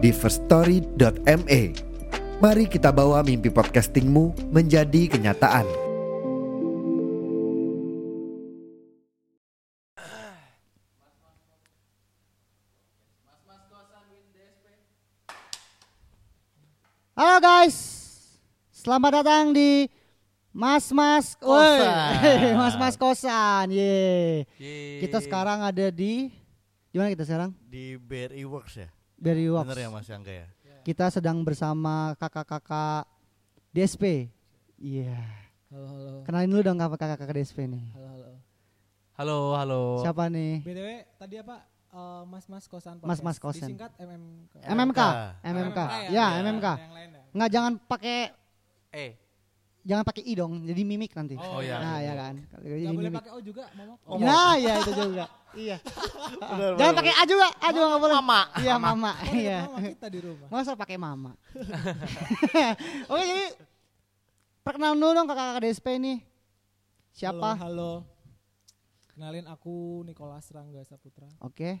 di firststory.me. Mari kita bawa mimpi podcastingmu menjadi kenyataan. Halo guys, selamat datang di Mas Mas Kosan. Mas Mas Kosan, ye. Yeay. Kita sekarang ada di di mana kita sekarang? di BRI Works ya. Dari Works. Bener ya Mas Angga ya. Kita sedang bersama kakak-kakak DSP. Iya. Halo halo. Kenalin dulu dong kakak-kakak DSP nih. Halo halo. Halo, halo. Siapa nih? BTW tadi apa? Eh, Mas-mas kosan podcast. Mas-mas kosan. Disingkat MMK. MMK. MMK. MMK. ya? Ya, Yang MMK. lain ya? Nggak jangan pakai Eh, jangan pakai i dong, jadi mimik nanti. Oh, iya. Nah, ya kan. Jadi Gak boleh pakai O juga, Momok. Oh, Nah, ya itu juga. iya. Benar, Jangan pakai a juga, a juga nggak boleh. Mama. Iya, mama. Oh, Iya. mama kita di rumah. Masa pakai mama? Oke jadi perkenalan dulu dong kakak-kakak DSP ini. Siapa? Halo, halo. Kenalin aku Nicholas Rangga Saputra. Oke.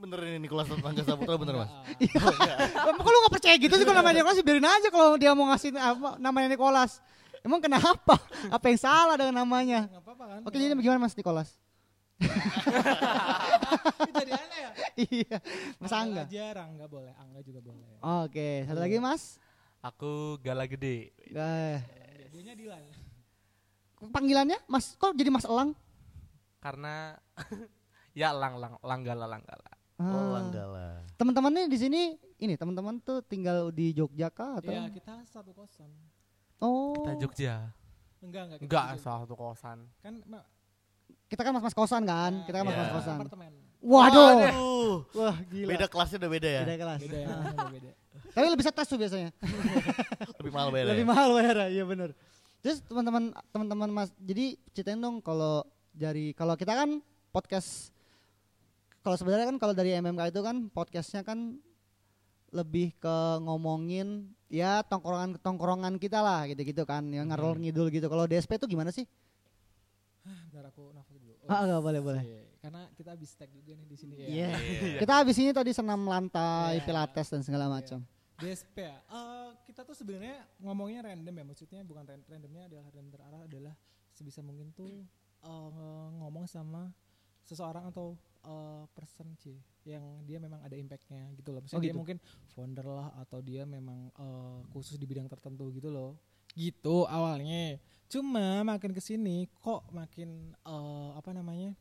bener ini Nikolas Tangga Saputra bener Mas. Ah, Emang kok lu gak percaya gitu sih kalau namanya Nicholas biarin aja kalau dia mau ngasih apa, namanya Nicholas. Emang kenapa? Apa yang salah dengan namanya? nggak apa-apa kan? Oke jadi bagaimana Mas Nicholas? Itu jadi aneh ya? iya. Mas Angga. aja Rangga boleh, Angga juga boleh. Oke, satu lagi Mas. Aku Gala Gede. Eh, Dianya Dilan. panggilannya Mas kok jadi Mas Elang? karena ya lang lang langgala langgala Oh, Ah. Langgala. Teman-temannya di sini ini teman-teman tuh tinggal di Jogja kah atau? Iya, kita satu kosan. Oh. kita Jogja Enggak, enggak. enggak satu kosan Kan ma- Kita kan mas-mas kosan kan? Kita kan Iya. mas-mas kosan. apartemen. Waduh. Aduh. Wah, gila. Beda kelasnya udah beda ya. Beda kelas. Beda ya, beda. Tapi lebih setes tuh biasanya. Lebih mahal beda. lebih ya? mahal bayarnya, iya benar. Terus teman-teman teman-teman Mas, jadi ceritain dong kalau dari kalau kita kan podcast kalau sebenarnya kan kalau dari MMK itu kan podcastnya kan lebih ke ngomongin ya tongkrongan tongkrongan kita lah gitu-gitu kan yang ngarol ngidul gitu kalau DSP itu gimana sih Bentar aku nafas dulu. Oh, Ah, nggak boleh, boleh. iya. Karena kita habis tag juga nih di sini ya. Iya. Iya. kita habis ini tadi senam lantai Iya. pilates dan segala macam DSP ya. Eh, kita tuh sebenarnya ngomongnya random ya. Maksudnya bukan ran- randomnya adalah random terarah adalah sebisa mungkin tuh eh, ngomong sama seseorang atau eh, person sih yang dia memang ada impactnya gitu loh. Oh, dia gitu. mungkin founder lah atau dia memang eh, khusus di bidang tertentu gitu loh. Gitu awalnya. Cuma makin ke sini kok makin eh, apa namanya?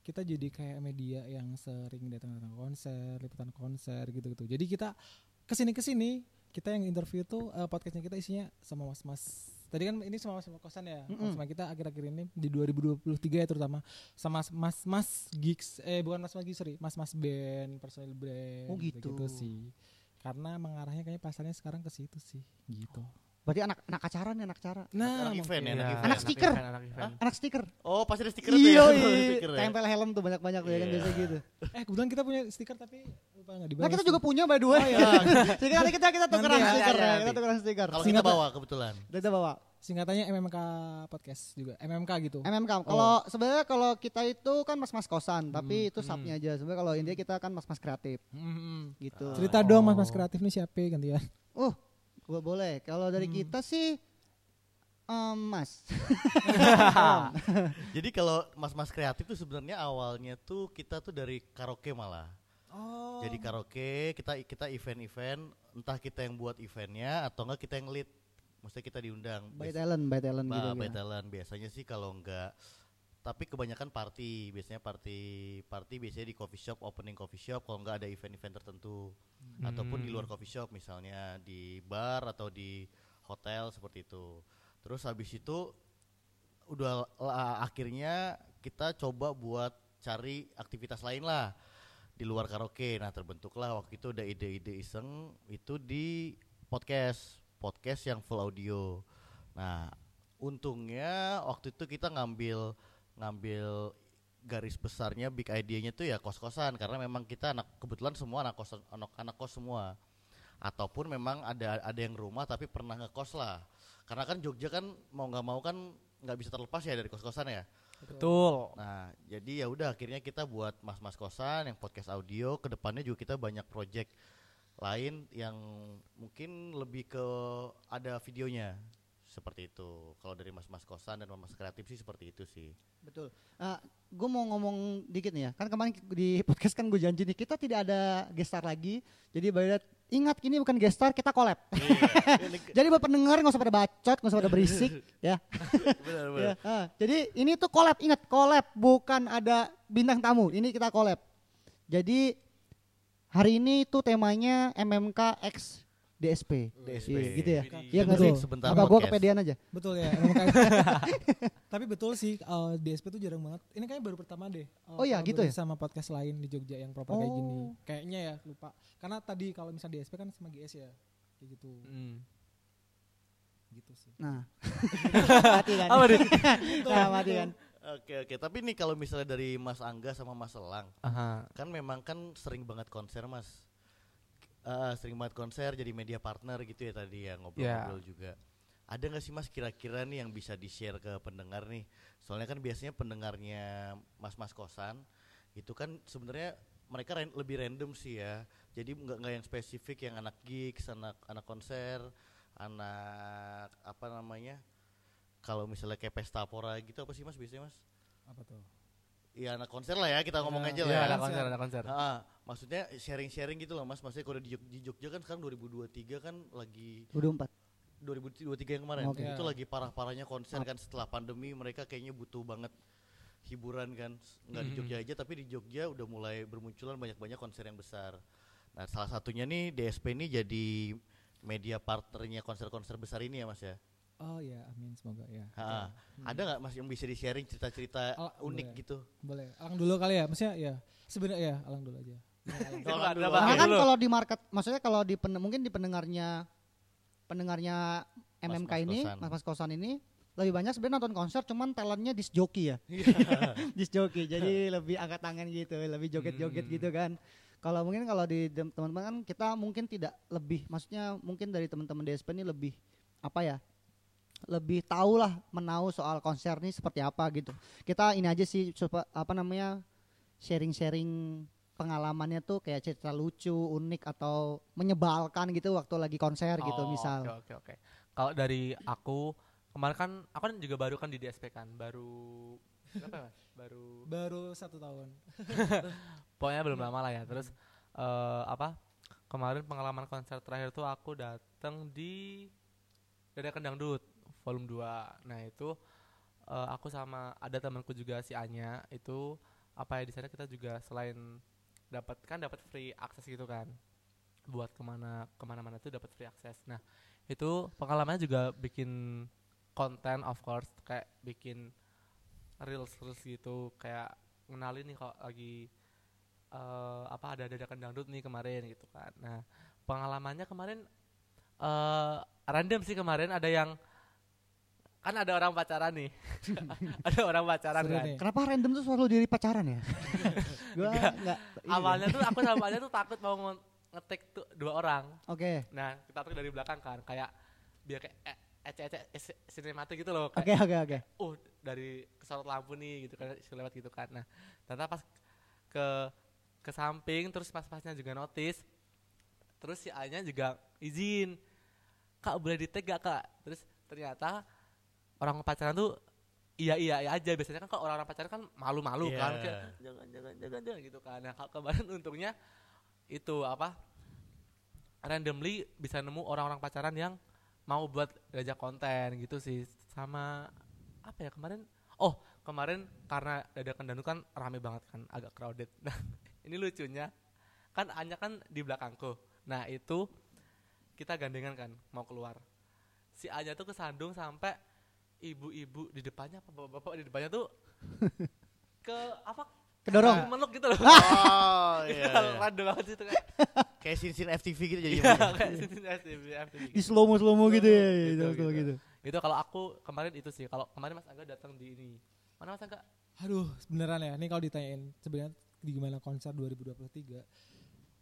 kita jadi kayak media yang sering datang-datang konser, liputan konser gitu-gitu. Jadi kita ke sini ke sini kita yang interview tuh eh, podcastnya kita isinya sama mas-mas. Tadi kan ini sama mas kosan ya, Mm-mm. sama kita akhir-akhir ini di 2023 ya terutama sama mas-mas gigs, eh bukan mas-mas gigs sorry, mas-mas band, personil band. Oh, gitu. sih. Karena mengarahnya kayaknya pasarnya sekarang ke situ sih, gitu. Berarti anak anak acara nih anak acara Nah, Anak event ya, Iya, anak event. Anak stiker. event, anak event. anak stiker Oh, pasti ada stiker tuh ya. iya iya. stiker ya. tempel helm tuh banyak-banyak tuh ya kan Iya. biasa gitu eh kebetulan kita punya stiker tapi lupa nggak dibalas. Nah kita juga punya by the way. Oh, iya. Jadi nanti kita kita tukeran Nanti ya, stiker iya, ya, nanti. kita tukeran stiker. Kalau kita Singkat- bawa kebetulan. Kita bawa. Singkatannya MMK podcast juga, MMK gitu. MMK. Kalau sebenarnya kalau kita itu kan mas-mas kosan, tapi itu hmm. subnya aja. Sebenarnya kalau intinya kita kan mas-mas kreatif Hmm. gitu. Cerita dong mas-mas kreatif nih siapa gantian? Uh, gua boleh. Kalau dari Hmm. kita sih em, Mas. Jadi kalau mas-mas kreatif tuh sebenarnya awalnya tuh kita tuh dari karaoke malah. Oh. Jadi karaoke kita kita event-event entah kita yang buat eventnya atau enggak kita yang lead. Maksudnya kita diundang. by talent, by talent Ba- gitu. by gitu. talent. Biasanya sih kalau enggak tapi kebanyakan party, biasanya party party biasanya di coffee shop, opening coffee shop kalau enggak ada event-event tertentu ataupun di luar coffee shop misalnya di bar atau di hotel seperti itu. Terus habis itu udah la- akhirnya kita coba buat cari aktivitas lain lah di luar karaoke. Nah terbentuklah waktu itu ada ide-ide iseng itu di podcast, podcast yang full audio. Nah untungnya waktu itu kita ngambil ngambil garis besarnya big idea-nya tuh ya kos-kosan. Karena memang kita anak kebetulan semua anak kos anak anak kos semua. Ataupun memang ada ada yang rumah tapi pernah ngekos lah. Karena kan Jogja kan mau nggak mau kan nggak bisa terlepas ya dari kos-kosan ya. Betul. Nah, jadi ya udah akhirnya kita buat mas-mas kosan yang podcast audio. Ke depannya juga kita banyak project lain yang mungkin lebih ke ada videonya seperti itu. Kalau dari mas-mas kosan dan mas kreatif sih seperti itu sih. Betul. gue mau ngomong dikit nih ya. Kan kemarin di podcast kan gue janji nih kita tidak ada gestar lagi. Jadi Bayodat ingat ini bukan gestar kita collab. jadi buat pendengar nggak usah pada bacot, nggak usah pada berisik ya. benar, Ya, ah, jadi ini tuh collab, ingat collab bukan ada bintang tamu. Ini kita collab. Jadi hari ini tuh temanya MMK X DSP. DSP. Iya, gitu ya. Iya nggak Betul. sih? Sebentar Apa gue podcast. kepedean aja? Betul ya. kayak- Tapi betul sih eh, DSP tuh jarang banget. Ini kayaknya baru pertama deh. eh, Oh iya, gitu ya? Sama podcast lain di Jogja yang proper kayak gini. Oh. Kayaknya ya lupa. Karena tadi kalau misalnya DSP kan sama GS ya. Kayak gitu. Hmm. Gitu sih. Nah, mati kan? Apa nih? nah, mati kan? Oke oke, tapi nih kalau misalnya dari Mas Angga sama Mas Elang, Aha. kan memang kan sering banget konser Mas. Eh, sering banget konser jadi media partner gitu ya tadi ya ngobrol-ngobrol juga. Ada nggak sih Mas kira-kira nih yang bisa di-share ke pendengar nih? Soalnya kan biasanya pendengarnya Mas-mas kosan itu kan sebenarnya mereka ran- lebih random sih ya. Jadi nggak nggak yang spesifik yang anak gigs, anak anak konser, anak apa namanya? Kalau misalnya kayak pesta pora gitu apa sih Mas biasanya Mas? Apa tuh? Iya anak konser lah ya kita ngomong aja lah Iya, ya. ada konser, ada konser. Ah, maksudnya sharing-sharing gitu loh mas. Maksudnya kalau di, Jog- di Jogja kan sekarang 2023 kan lagi 24. 2023 yang kemarin Oke. itu lagi parah-parahnya konser kan setelah pandemi mereka kayaknya butuh banget hiburan kan nggak di. Jogja aja tapi di Jogja udah mulai bermunculan banyak-banyak konser yang besar. Nah salah satunya nih DSP ini jadi media partnernya konser-konser besar ini ya mas ya. Oh ya, amin semoga ya. Ha, Ada nggak mas yang bisa di sharing cerita-cerita Oh, unik boleh. gitu? Boleh. Alang dulu kali ya. Maksudnya ya. Sebenarnya ya, alang dulu aja. Karena kan dulu. kalau di market, maksudnya kalau di pen- mungkin di pendengarnya pendengarnya MMK ini, kosan. mas-mas kosan ini lebih banyak sebenarnya nonton konser, cuman talentnya disc jockey ya, disc jockey. Jadi lebih angkat tangan gitu, lebih joget-joget Hmm. gitu kan. Kalau mungkin kalau di teman-teman kan kita mungkin tidak lebih, maksudnya mungkin dari teman-teman DSP ini lebih apa ya? Lebih tahu lah menau soal konser nih seperti apa gitu. Kita ini aja sih coba apa namanya sharing-sharing pengalamannya tuh kayak cerita lucu, unik atau menyebalkan gitu waktu lagi konser gitu Oh, misal. Oke oke oke. Kalau dari aku kemarin kan aku kan juga baru kan di DSP kan, baru berapa ya, Mas? Baru Baru satu tahun. pokoknya belum lama lah ya. Terus eh, apa? Kemarin pengalaman konser terakhir tuh aku datang di Dadakan Dangdut volume 2. Nah, itu eh, aku sama ada temanku juga si Anya itu apa ya di sana kita juga selain dapat kan dapat free akses gitu kan buat ke mana ke mana-mana tuh dapat free akses nah itu pengalamannya juga bikin konten of course kayak bikin reels reels gitu kayak ngenalin nih kok lagi eh, apa ada dadakan dangdut nih kemarin gitu kan nah pengalamannya kemarin eh random sih kemarin ada yang kan ada orang pacaran nih ada orang pacaran Seru kan nih. Kenapa random tuh selalu diri pacaran ya? Gua enggak. awalnya tuh aku sama Anya tuh takut mau nge- ngetek tuh dua orang Oke. nah kita tuh dari belakang kan kayak biar kayak eh, ece-ece eh, sinematik gitu loh Oke, oke, oke. uh dari kesorot lampu nih gitu kan lewat gitu kan nah ternyata pas ke ke samping terus pas-pasnya juga notice terus si Anya juga izin kak boleh di tag gak kak terus ternyata orang pacaran tuh iya iya iya aja. Biasanya kan kalau orang-orang pacaran kan malu-malu kan Iya. kayak jangan jangan jangan jangan gitu kan. Nah kemarin untungnya itu apa randomly bisa nemu orang-orang pacaran yang mau buat ngajak konten gitu sih. Sama apa ya kemarin? Oh kemarin karena dadakan danu kan rame banget kan agak crowded. Nah ini lucunya kan Anya kan di belakangku. Nah itu kita gandengan kan mau keluar. Si Anya tuh kesandung sampai ibu-ibu di depannya apa bapak-bapak di depannya tuh ke apa Kedorong. Meluk gitu loh. Oh iya. iya. Rado banget sih itu kan. Kayak sin-sin FTV gitu jadi. Iya, kayak FTV Di gitu. slow mo slow mo gitu ya. Gitu, Gitu, gitu. gitu. Itu kalau aku kemarin itu sih. Kalau kemarin Mas Angga datang di ini. Mana Mas Angga? Aduh, beneran ya. Ini kalau ditanyain sebenarnya di gimana konser 2023.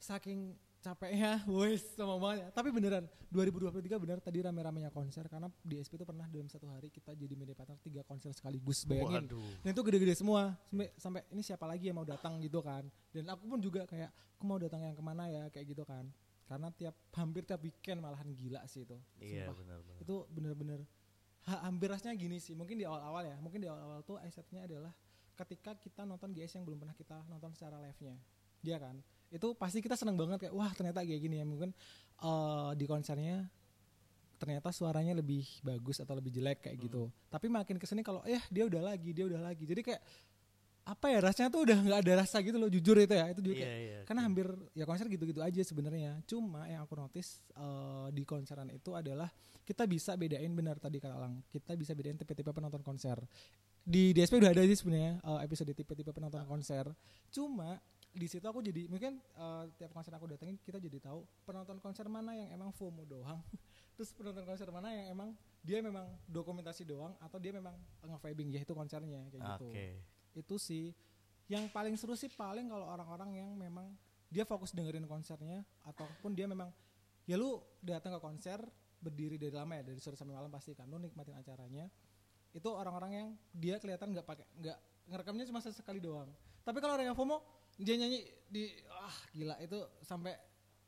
Saking capeknya, wes sama banget ya. Tapi beneran 2023 bener tadi rame-ramenya konser karena di SP itu pernah dalam satu hari kita jadi media partner tiga konser sekaligus. Bayangin. Waduh. Dan itu gede-gede semua. Sampai, sampai ini siapa lagi yang mau datang gitu kan. Dan aku pun juga kayak aku mau datang yang ke mana ya kayak gitu kan. Karena tiap hampir tiap weekend malahan gila sih itu. Iya Sumpah benar benar. itu bener-bener ha, hampir rasanya gini sih mungkin di awal-awal ya mungkin di awal-awal tuh esetnya adalah ketika kita nonton GS yang belum pernah kita nonton secara live-nya dia kan? Itu pasti kita seneng banget kayak wah ternyata kayak gini ya mungkin eh, di konsernya ternyata suaranya lebih bagus atau lebih jelek kayak gitu. Tapi makin ke sini kalau eh dia udah lagi dia udah lagi. Jadi kayak apa ya rasanya tuh udah nggak ada rasa gitu loh jujur itu ya itu juga Iya kayak iya. karena oke. hampir ya konser gitu-gitu aja sebenarnya. Cuma yang aku notice eh, di konseran itu adalah kita bisa bedain benar tadi kata Alang kita bisa bedain tipe-tipe penonton konser. Di DSP udah ada sih sebenarnya eh, episode tipe-tipe penonton konser. Cuma di situ aku jadi mungkin eh, tiap konser aku datengin kita jadi tahu penonton konser mana yang emang FOMO doang. Terus penonton konser mana yang emang dia memang dokumentasi doang atau dia memang nge-vibing ya itu konsernya kayak gitu. Oke. itu sih. Yang paling seru sih paling kalau orang-orang yang memang dia fokus dengerin konsernya ataupun dia memang ya lu datang ke konser berdiri dari lama ya dari sore sampai malam pasti kan lu nikmatin acaranya. Itu orang-orang yang dia kelihatan nggak pakai nggak ngerekamnya cuma sesekali doang. Tapi kalau orang yang FOMO dia nyanyi di ah gila itu sampai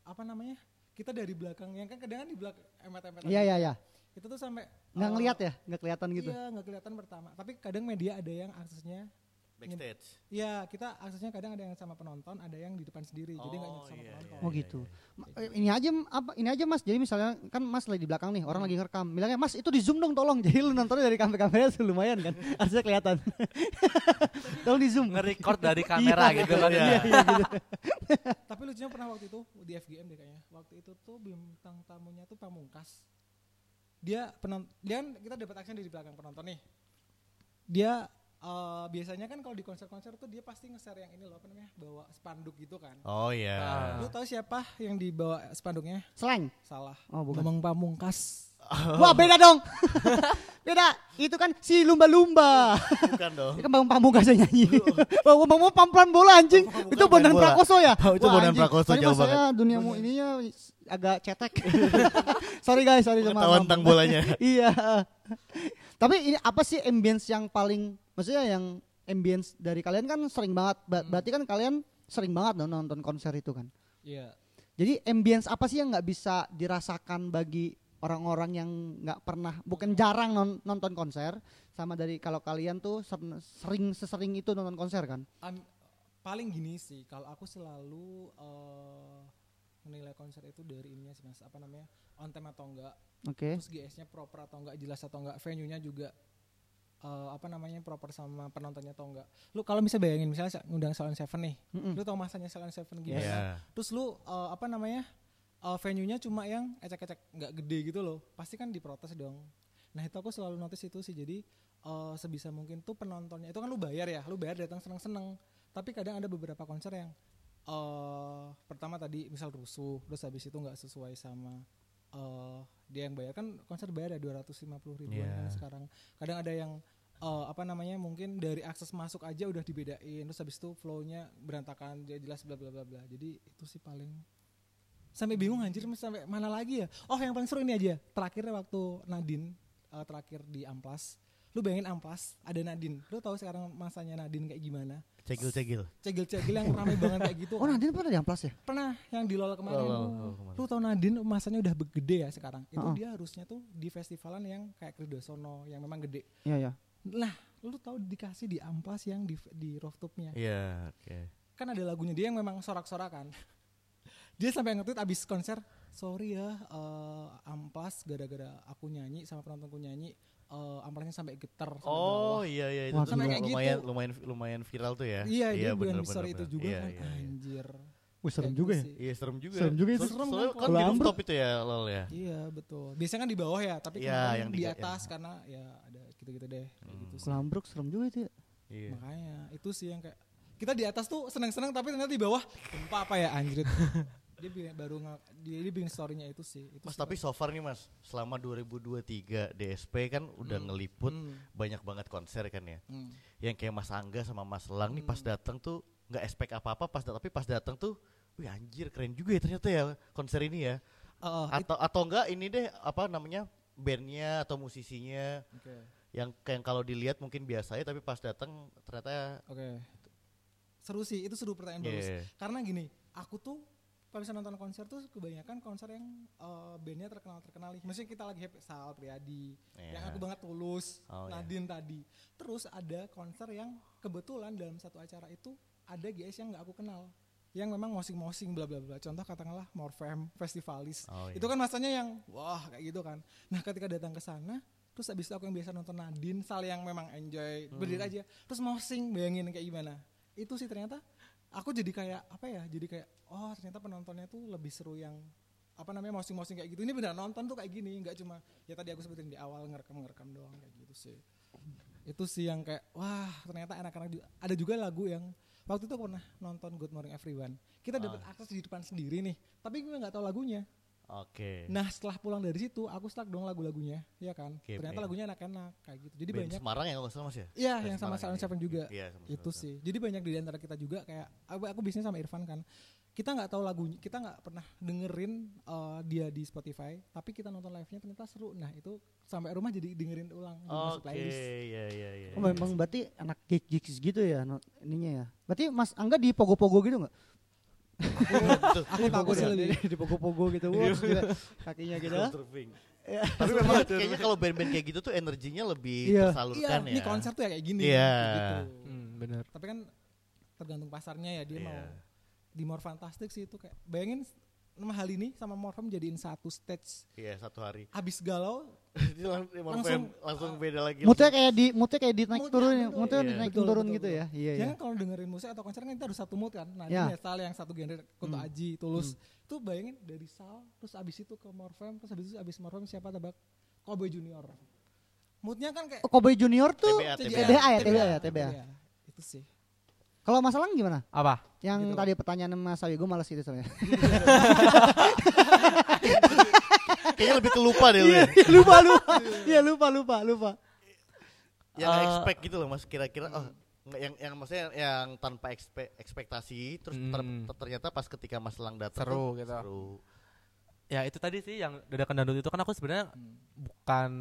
apa namanya kita dari belakang yang kan kadang di belakang emet-emet Iya iya iya. itu tuh sampai Nggak eh, ngeliat ya, nggak kelihatan gitu. iya nggak kelihatan pertama tapi kadang media ada yang aksesnya Backstage. Iya, kita aksesnya kadang ada yang sama penonton, ada yang di depan sendiri, jadi nggak Oh, sama iya, penonton. iya, Oh iya, gitu. iya. Ma- eh, Ini aja apa ini aja Mas. Jadi misalnya kan Mas lagi di belakang nih, orang lagi ngerekam. Bilangnya Mas itu di zoom dong tolong. Jadi lu nontonnya dari kamera-kamera lumayan kan. Harusnya kelihatan. tolong di zoom. Nge-record dari kamera Iya, gitu kan. Iya, ya. iya gitu. Tapi lucunya pernah waktu itu di FGM deh kayaknya. Waktu itu tuh bintang tamunya tuh Pamungkas. Dia penonton, dia kan kita dapat action di belakang penonton nih. Dia eh, biasanya kan kalau di konser-konser tuh dia pasti nge-share yang ini loh apa namanya bawa spanduk gitu kan. Oh iya. Ah. Lu tahu siapa yang dibawa spanduknya? Slang. Salah. Oh bukan. Ngomong Pamungkas. Wah beda dong. beda. Itu kan si lumba-lumba. Bukan dong. Itu kan Bang Pamungkas yang nyanyi. Bang Pamungkas pampelan bola anjing. Pamungkas Itu Bondan. Prakoso ya? Oh, itu Bondan. Prakoso, jauh Mas, saya dunia mu ininya agak cetek. sorry guys, sorry sama tentang bolanya. iya. Tapi ini apa sih ambience yang paling maksudnya yang ambience dari kalian kan sering banget. Ba- Hmm. Berarti kan kalian sering banget dong nonton konser itu kan. Iya. Jadi ambience apa sih yang nggak bisa dirasakan bagi orang-orang yang nggak pernah, bukan jarang non- nonton konser, sama dari kalau kalian tuh ser- sering sesering itu nonton konser kan? Am- paling gini sih kalau aku selalu eh, menilai konser itu dari ininya sih mas apa namanya on time atau enggak Oke. terus GS-nya proper atau enggak jelas atau enggak venue-nya juga eh, apa namanya proper sama penontonnya atau enggak. Lu kalau bisa bayangin misalnya sa- ngundang Salon Seven nih Mm-mm. lu tau masanya Salon Seven gimana? Iya. terus lu eh, apa namanya eh, venue-nya cuma yang ecek-ecek nggak gede gitu loh. Pasti kan diprotes dong. Nah itu aku selalu notice itu sih. Jadi eh, sebisa mungkin tuh penontonnya itu kan lu bayar ya lu bayar datang seneng-seneng. Tapi kadang ada beberapa konser yang eh pertama tadi misal rusuh terus habis itu nggak sesuai sama eh dia yang bayar. Kan konser bayar ya dua ratus lima puluh ribuan Iya. kan sekarang. Kadang ada yang eh, apa namanya mungkin dari akses masuk aja udah dibedain. Terus habis itu flownya berantakan jadi jelas bla bla bla bla. Jadi itu sih paling sampai bingung anjir sampai mana lagi ya? Oh yang paling seru ini aja. Terakhir waktu Nadine eh, terakhir di Amplas. Lu bayangin Amplas ada Nadine. Lu tahu sekarang masanya Nadine kayak gimana Cegil-cegil. cegil-cegil yang ramai banget kayak gitu Oh Nadine pernah di Amplas ya? pernah yang di LOL kemarin Oh, oh, oh, kemarin. lu tau Nadine masanya udah gede ya sekarang itu Heeh. dia harusnya tuh di festivalan yang kayak Kridosono yang memang gede Iya ya. lah lu tahu dikasih di Amplas yang di di rooftopnya Iya, oke. kan ada lagunya dia yang memang sorak-sorakan dia sampai nge-tweet abis konser sorry ya eh, amplas gara-gara aku nyanyi sama penontonku nyanyi eh, amplasnya sampai getar sampai Oh bawah. iya iya itu Wah, sampai kayak lumayan gitu. lumayan lumayan viral tuh ya. iya bener, di story bener, itu juga Iya, kan iya, iya. anjir Wih serem juga gitu ya. sih. Iya serem juga. Serem juga itu. Serem kan kan kalau di rooftop itu ya lol ya. iya betul biasanya kan di bawah ya tapi Iya, kemarin yang di di- atas yang- karena ya ada gitu-gitu deh kayak Hmm. gitu sih. Kelambruk serem juga itu ya. Iya. makanya itu sih yang kayak kita di atas tuh seneng-seneng tapi ternyata di bawah gempa apa ya anjir dia baru dia, dia bikin storynya itu sih itu Mas sih. tapi so far nih Mas, selama 2023 DSP kan udah ngeliput Hmm. banyak banget konser kan ya. Hmm. Yang kayak Mas Angga sama Mas Lang nih pas datang tuh nggak expect apa-apa pas tapi pas datang tuh wih anjir keren juga ya ternyata ya konser ini ya. Oh, oh, it- Atau atau enggak ini deh apa namanya bandnya atau musisinya oke yang kayak kalau dilihat mungkin biasa ya tapi pas datang ternyata oke seru sih itu seru pertanyaan bagus yeah. karena gini aku tuh kalau bisa nonton konser tuh kebanyakan konser yang eh, bandnya terkenal terkenal maksudnya kita lagi happy Sal Priadi yang Iya. aku banget tulus Oh, iya. Nadine tadi terus ada konser yang kebetulan dalam satu acara itu ada GS yang nggak aku kenal yang memang mosing-mosing bla bla bla contoh katakanlah Morfem Festivalis Oh, iya. itu kan masanya yang wah kayak gitu kan nah ketika datang ke sana terus abis itu aku yang biasa nonton Nadine Sal yang memang enjoy Hmm. berdiri aja terus mosing bayangin kayak gimana itu sih ternyata aku jadi kayak apa ya jadi kayak oh ternyata penontonnya tuh lebih seru yang apa namanya mosing-mosing kayak gitu. Ini benar nonton tuh kayak gini nggak cuma ya tadi aku sebutin di awal ngerekam ngerekam doang kayak gitu sih. Itu sih yang kayak wah ternyata anak-anak juga. Ada juga lagu yang waktu itu aku pernah nonton Good Morning Everyone. Kita dapat akses di depan sendiri nih tapi gue nggak tahu lagunya Oke. nah setelah pulang dari situ aku stuck dong lagu-lagunya ya kan Oke, ternyata iya. lagunya enak-enak kayak gitu jadi Band banyak Semarang ya kalau nggak salah Mas ya? Iya, yang sama Semarang Silent ya? Seven juga. Iya, sama itu sih. Jadi banyak di antara kita juga kayak aku, aku bisnis sama Irfan kan. Kita nggak tahu lagunya, kita nggak pernah dengerin eh, dia di Spotify, tapi kita nonton live-nya ternyata seru. Nah, itu sampai rumah jadi dengerin ulang masuk Oke, playlist. iya iya iya. Oh, memang berarti anak gigs gitu ya ininya ya. Berarti Mas Angga di pogo-pogo gitu nggak? Aku takut sih lebih. di pogo-pogo gitu. Wah, gila. kakinya gitu. Surfing. Tapi memang kayaknya kalau band-band kayak gitu tuh energinya lebih Iya. Iya, tersalurkan ya. ini konser tuh ya kayak gini. Iya. Gitu. Hmm, bener. Tapi kan tergantung pasarnya ya dia Iya. mau di More Fantastic sih itu kayak bayangin nama hal ini sama Morfem jadiin satu stage Iya, satu hari. abis galau Jadi lang- emang Langsung, langsung beda lagi. Moodnya kayak di moodnya kayak di naik Moodnya turun, betul. moodnya Iya. naik Betul, turun betul, gitu betul. ya. Iya, Ya iya. kan kalau dengerin musik atau konser kan kita harus satu mood kan. Nah, Ya. ini Sal yang satu genre Kunto Hmm. Aji, Tulus. Itu bayangin dari Sal terus abis itu ke Morfem, terus abis itu abis Morfem siapa tebak? Cowboy Junior. Moodnya kan kayak Oh, Cowboy Junior tuh TBA, TBA ya, TBA ya, TBA. Itu sih. Kalau masalah gimana? Apa? Yang Gitu. tadi pertanyaan Mas Sawi, gue males gitu soalnya. kayaknya lebih kelupa deh lu ya. lupa, lupa. Iya, lupa, lupa, lupa. Yang Eh, expect gitu loh Mas kira-kira oh yang yang maksudnya yang tanpa ekspe- ekspektasi terus ter- Hmm. ter- ternyata pas ketika Mas Lang datang Seru tuh gitu. Seru. Ya itu tadi sih yang dadakan dangdut itu kan aku sebenarnya bukan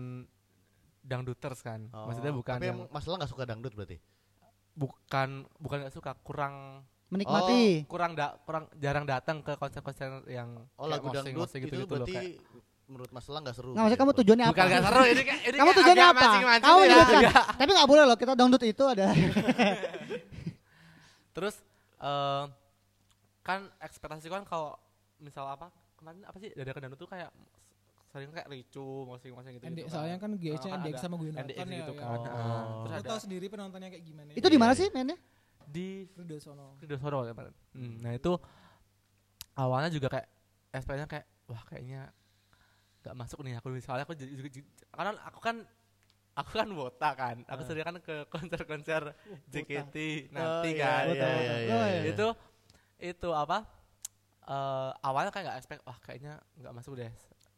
dangduters kan. Maksudnya Oh, bukan Tapi yang yang Mas Lang gak suka dangdut berarti? bukan bukan gak suka kurang Menikmati. kurang da, kurang jarang datang ke konser-konser yang Oh lagu dangdut mosing-mosing itu gitu-gitu loh, berarti kayak- menurut Mas Lang gak seru. Nggak, maksudnya gitu. kamu tujuannya apa? bukan gak seru ini kayak ini Kamu kayak tujuannya apa? Kamu ya. juga kan. Tapi nggak boleh loh, kita dangdut itu ada. Terus eh kan ekspektasi kan kalau misal apa kemarin apa sih dadakan dangdut tuh kayak sering kayak ricu mosing-mosing gitu, ND, gitu soalnya kan GC Ah, NDX ada sama gue NDX nonton ya. gitu ya. kan. Oh. Terus Lu ada tahu sendiri penontonnya kayak gimana. itu di mana Iya, sih mainnya? di Ridho Sono. Ridho Soro kemarin. Hmm, nah itu awalnya juga kayak ekspektasinya kayak wah kayaknya nggak masuk nih aku soalnya aku jadi juga karena aku kan aku kan wota kan. Aku Ah. sering kan ke konser-konser JKT Oh, nanti iya, kan. iya, iya, iya, Oh, iya. iya. itu itu apa eh awalnya kayak nggak expect wah kayaknya nggak masuk deh.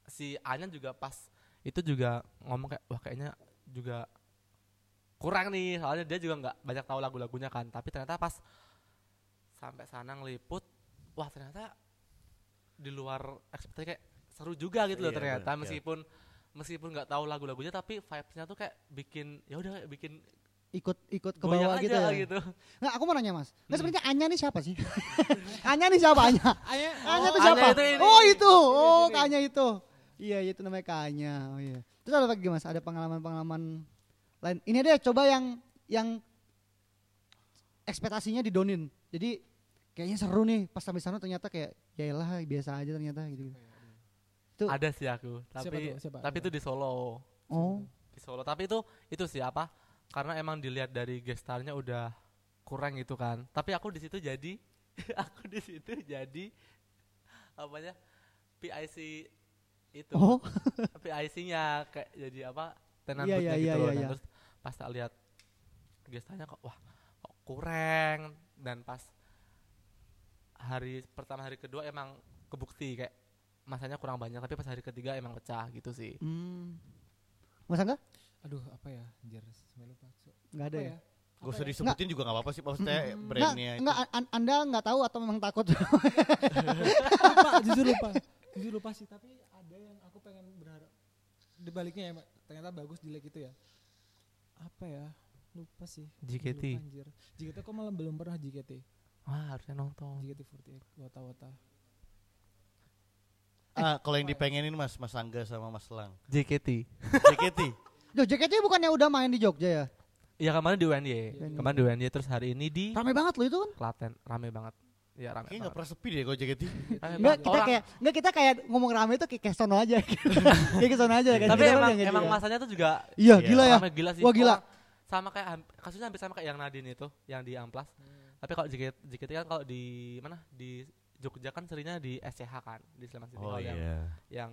Si Anya juga pas itu juga ngomong kayak wah kayaknya juga kurang nih. Soalnya dia juga nggak banyak tahu lagu-lagunya kan. Tapi ternyata pas sampai sana ngeliput wah ternyata di luar ekspektasi kayak seru juga gitu loh Iya, ternyata bener, iya. meskipun meskipun nggak tahu lagu-lagunya tapi vibes-nya tuh kayak bikin ya udah bikin Ikut ikut ke bawah aja gitu ya. gitu. Nggak, aku mau nanya mas. Nggak Hmm. sebenarnya Anya nih siapa sih? Anya nih siapa Anya? Anya, Anya Oh, Anya siapa? itu ini. oh itu, oh Ini. Kanya itu. Iya itu namanya Kanya. Oh iya. Terus ada lagi mas? Ada pengalaman-pengalaman lain. Ini deh coba yang yang ekspektasinya didonin. Jadi kayaknya seru nih pas sampai sana ternyata kayak ya biasa aja ternyata gitu. Itu Ada sih aku, Siapa tapi tuh? Siapa? tapi Siapa? itu di Solo. oh Di Solo, tapi itu itu sih apa? Karena emang dilihat dari gestarnya udah kurang gitu kan. Tapi aku di situ jadi aku di situ jadi apa ya? PIC itu. oh PIC-nya kayak jadi apa? Tenan booth-nya iya, gitu iya, loh. Dan iya. Terus pas tak lihat gestarnya kok wah kok kurang dan pas hari pertama hari kedua emang kebukti kayak masanya kurang banyak tapi pas hari ketiga emang pecah gitu sih Hmm. Mas Angga? Aduh apa ya? Anjir, sampai lupa. So, Enggak ada apa ya? Gak usah disebutin juga gak apa-apa sih maksudnya Enggak, brandnya itu. enggak an- Anda enggak tahu atau memang takut? lupa, jujur lupa. Jujur lupa sih, tapi ada yang aku pengen berharap dibaliknya ya, Mbak. ternyata bagus jelek itu ya. Apa ya? Lupa sih. JKT. Lupa, anjir. JKT kok malah belum pernah JKT. wah harusnya nonton JKT48 wata-wata. Ah, kalau yang dipengenin Mas, Mas Angga sama Mas Lang. JKT JKT. Loh, JKT bukannya udah main di Jogja ya? Iya kemarin di UNY UNY. kemarin di UNY terus hari ini di Rame banget loh itu kan? Klaten rame banget Iya rame Kayaknya gak banget pernah sepi deh kalau JKT. Enggak, kita Orang- kayak enggak kita kayak ngomong rame itu kayak kesono aja. kayak kesono aja kan. tapi Kita emang gitu emang ya. masanya tuh juga Iya, Iya. gila ya. gila sih Wah, gila. Orang sama kayak kasusnya hampir sama kayak yang Nadine itu yang di Amplas tapi kalau JKT, JKT kan kalau di mana di Jogja kan seringnya di SCH kan di Sleman City Oh Hall yang iya. yang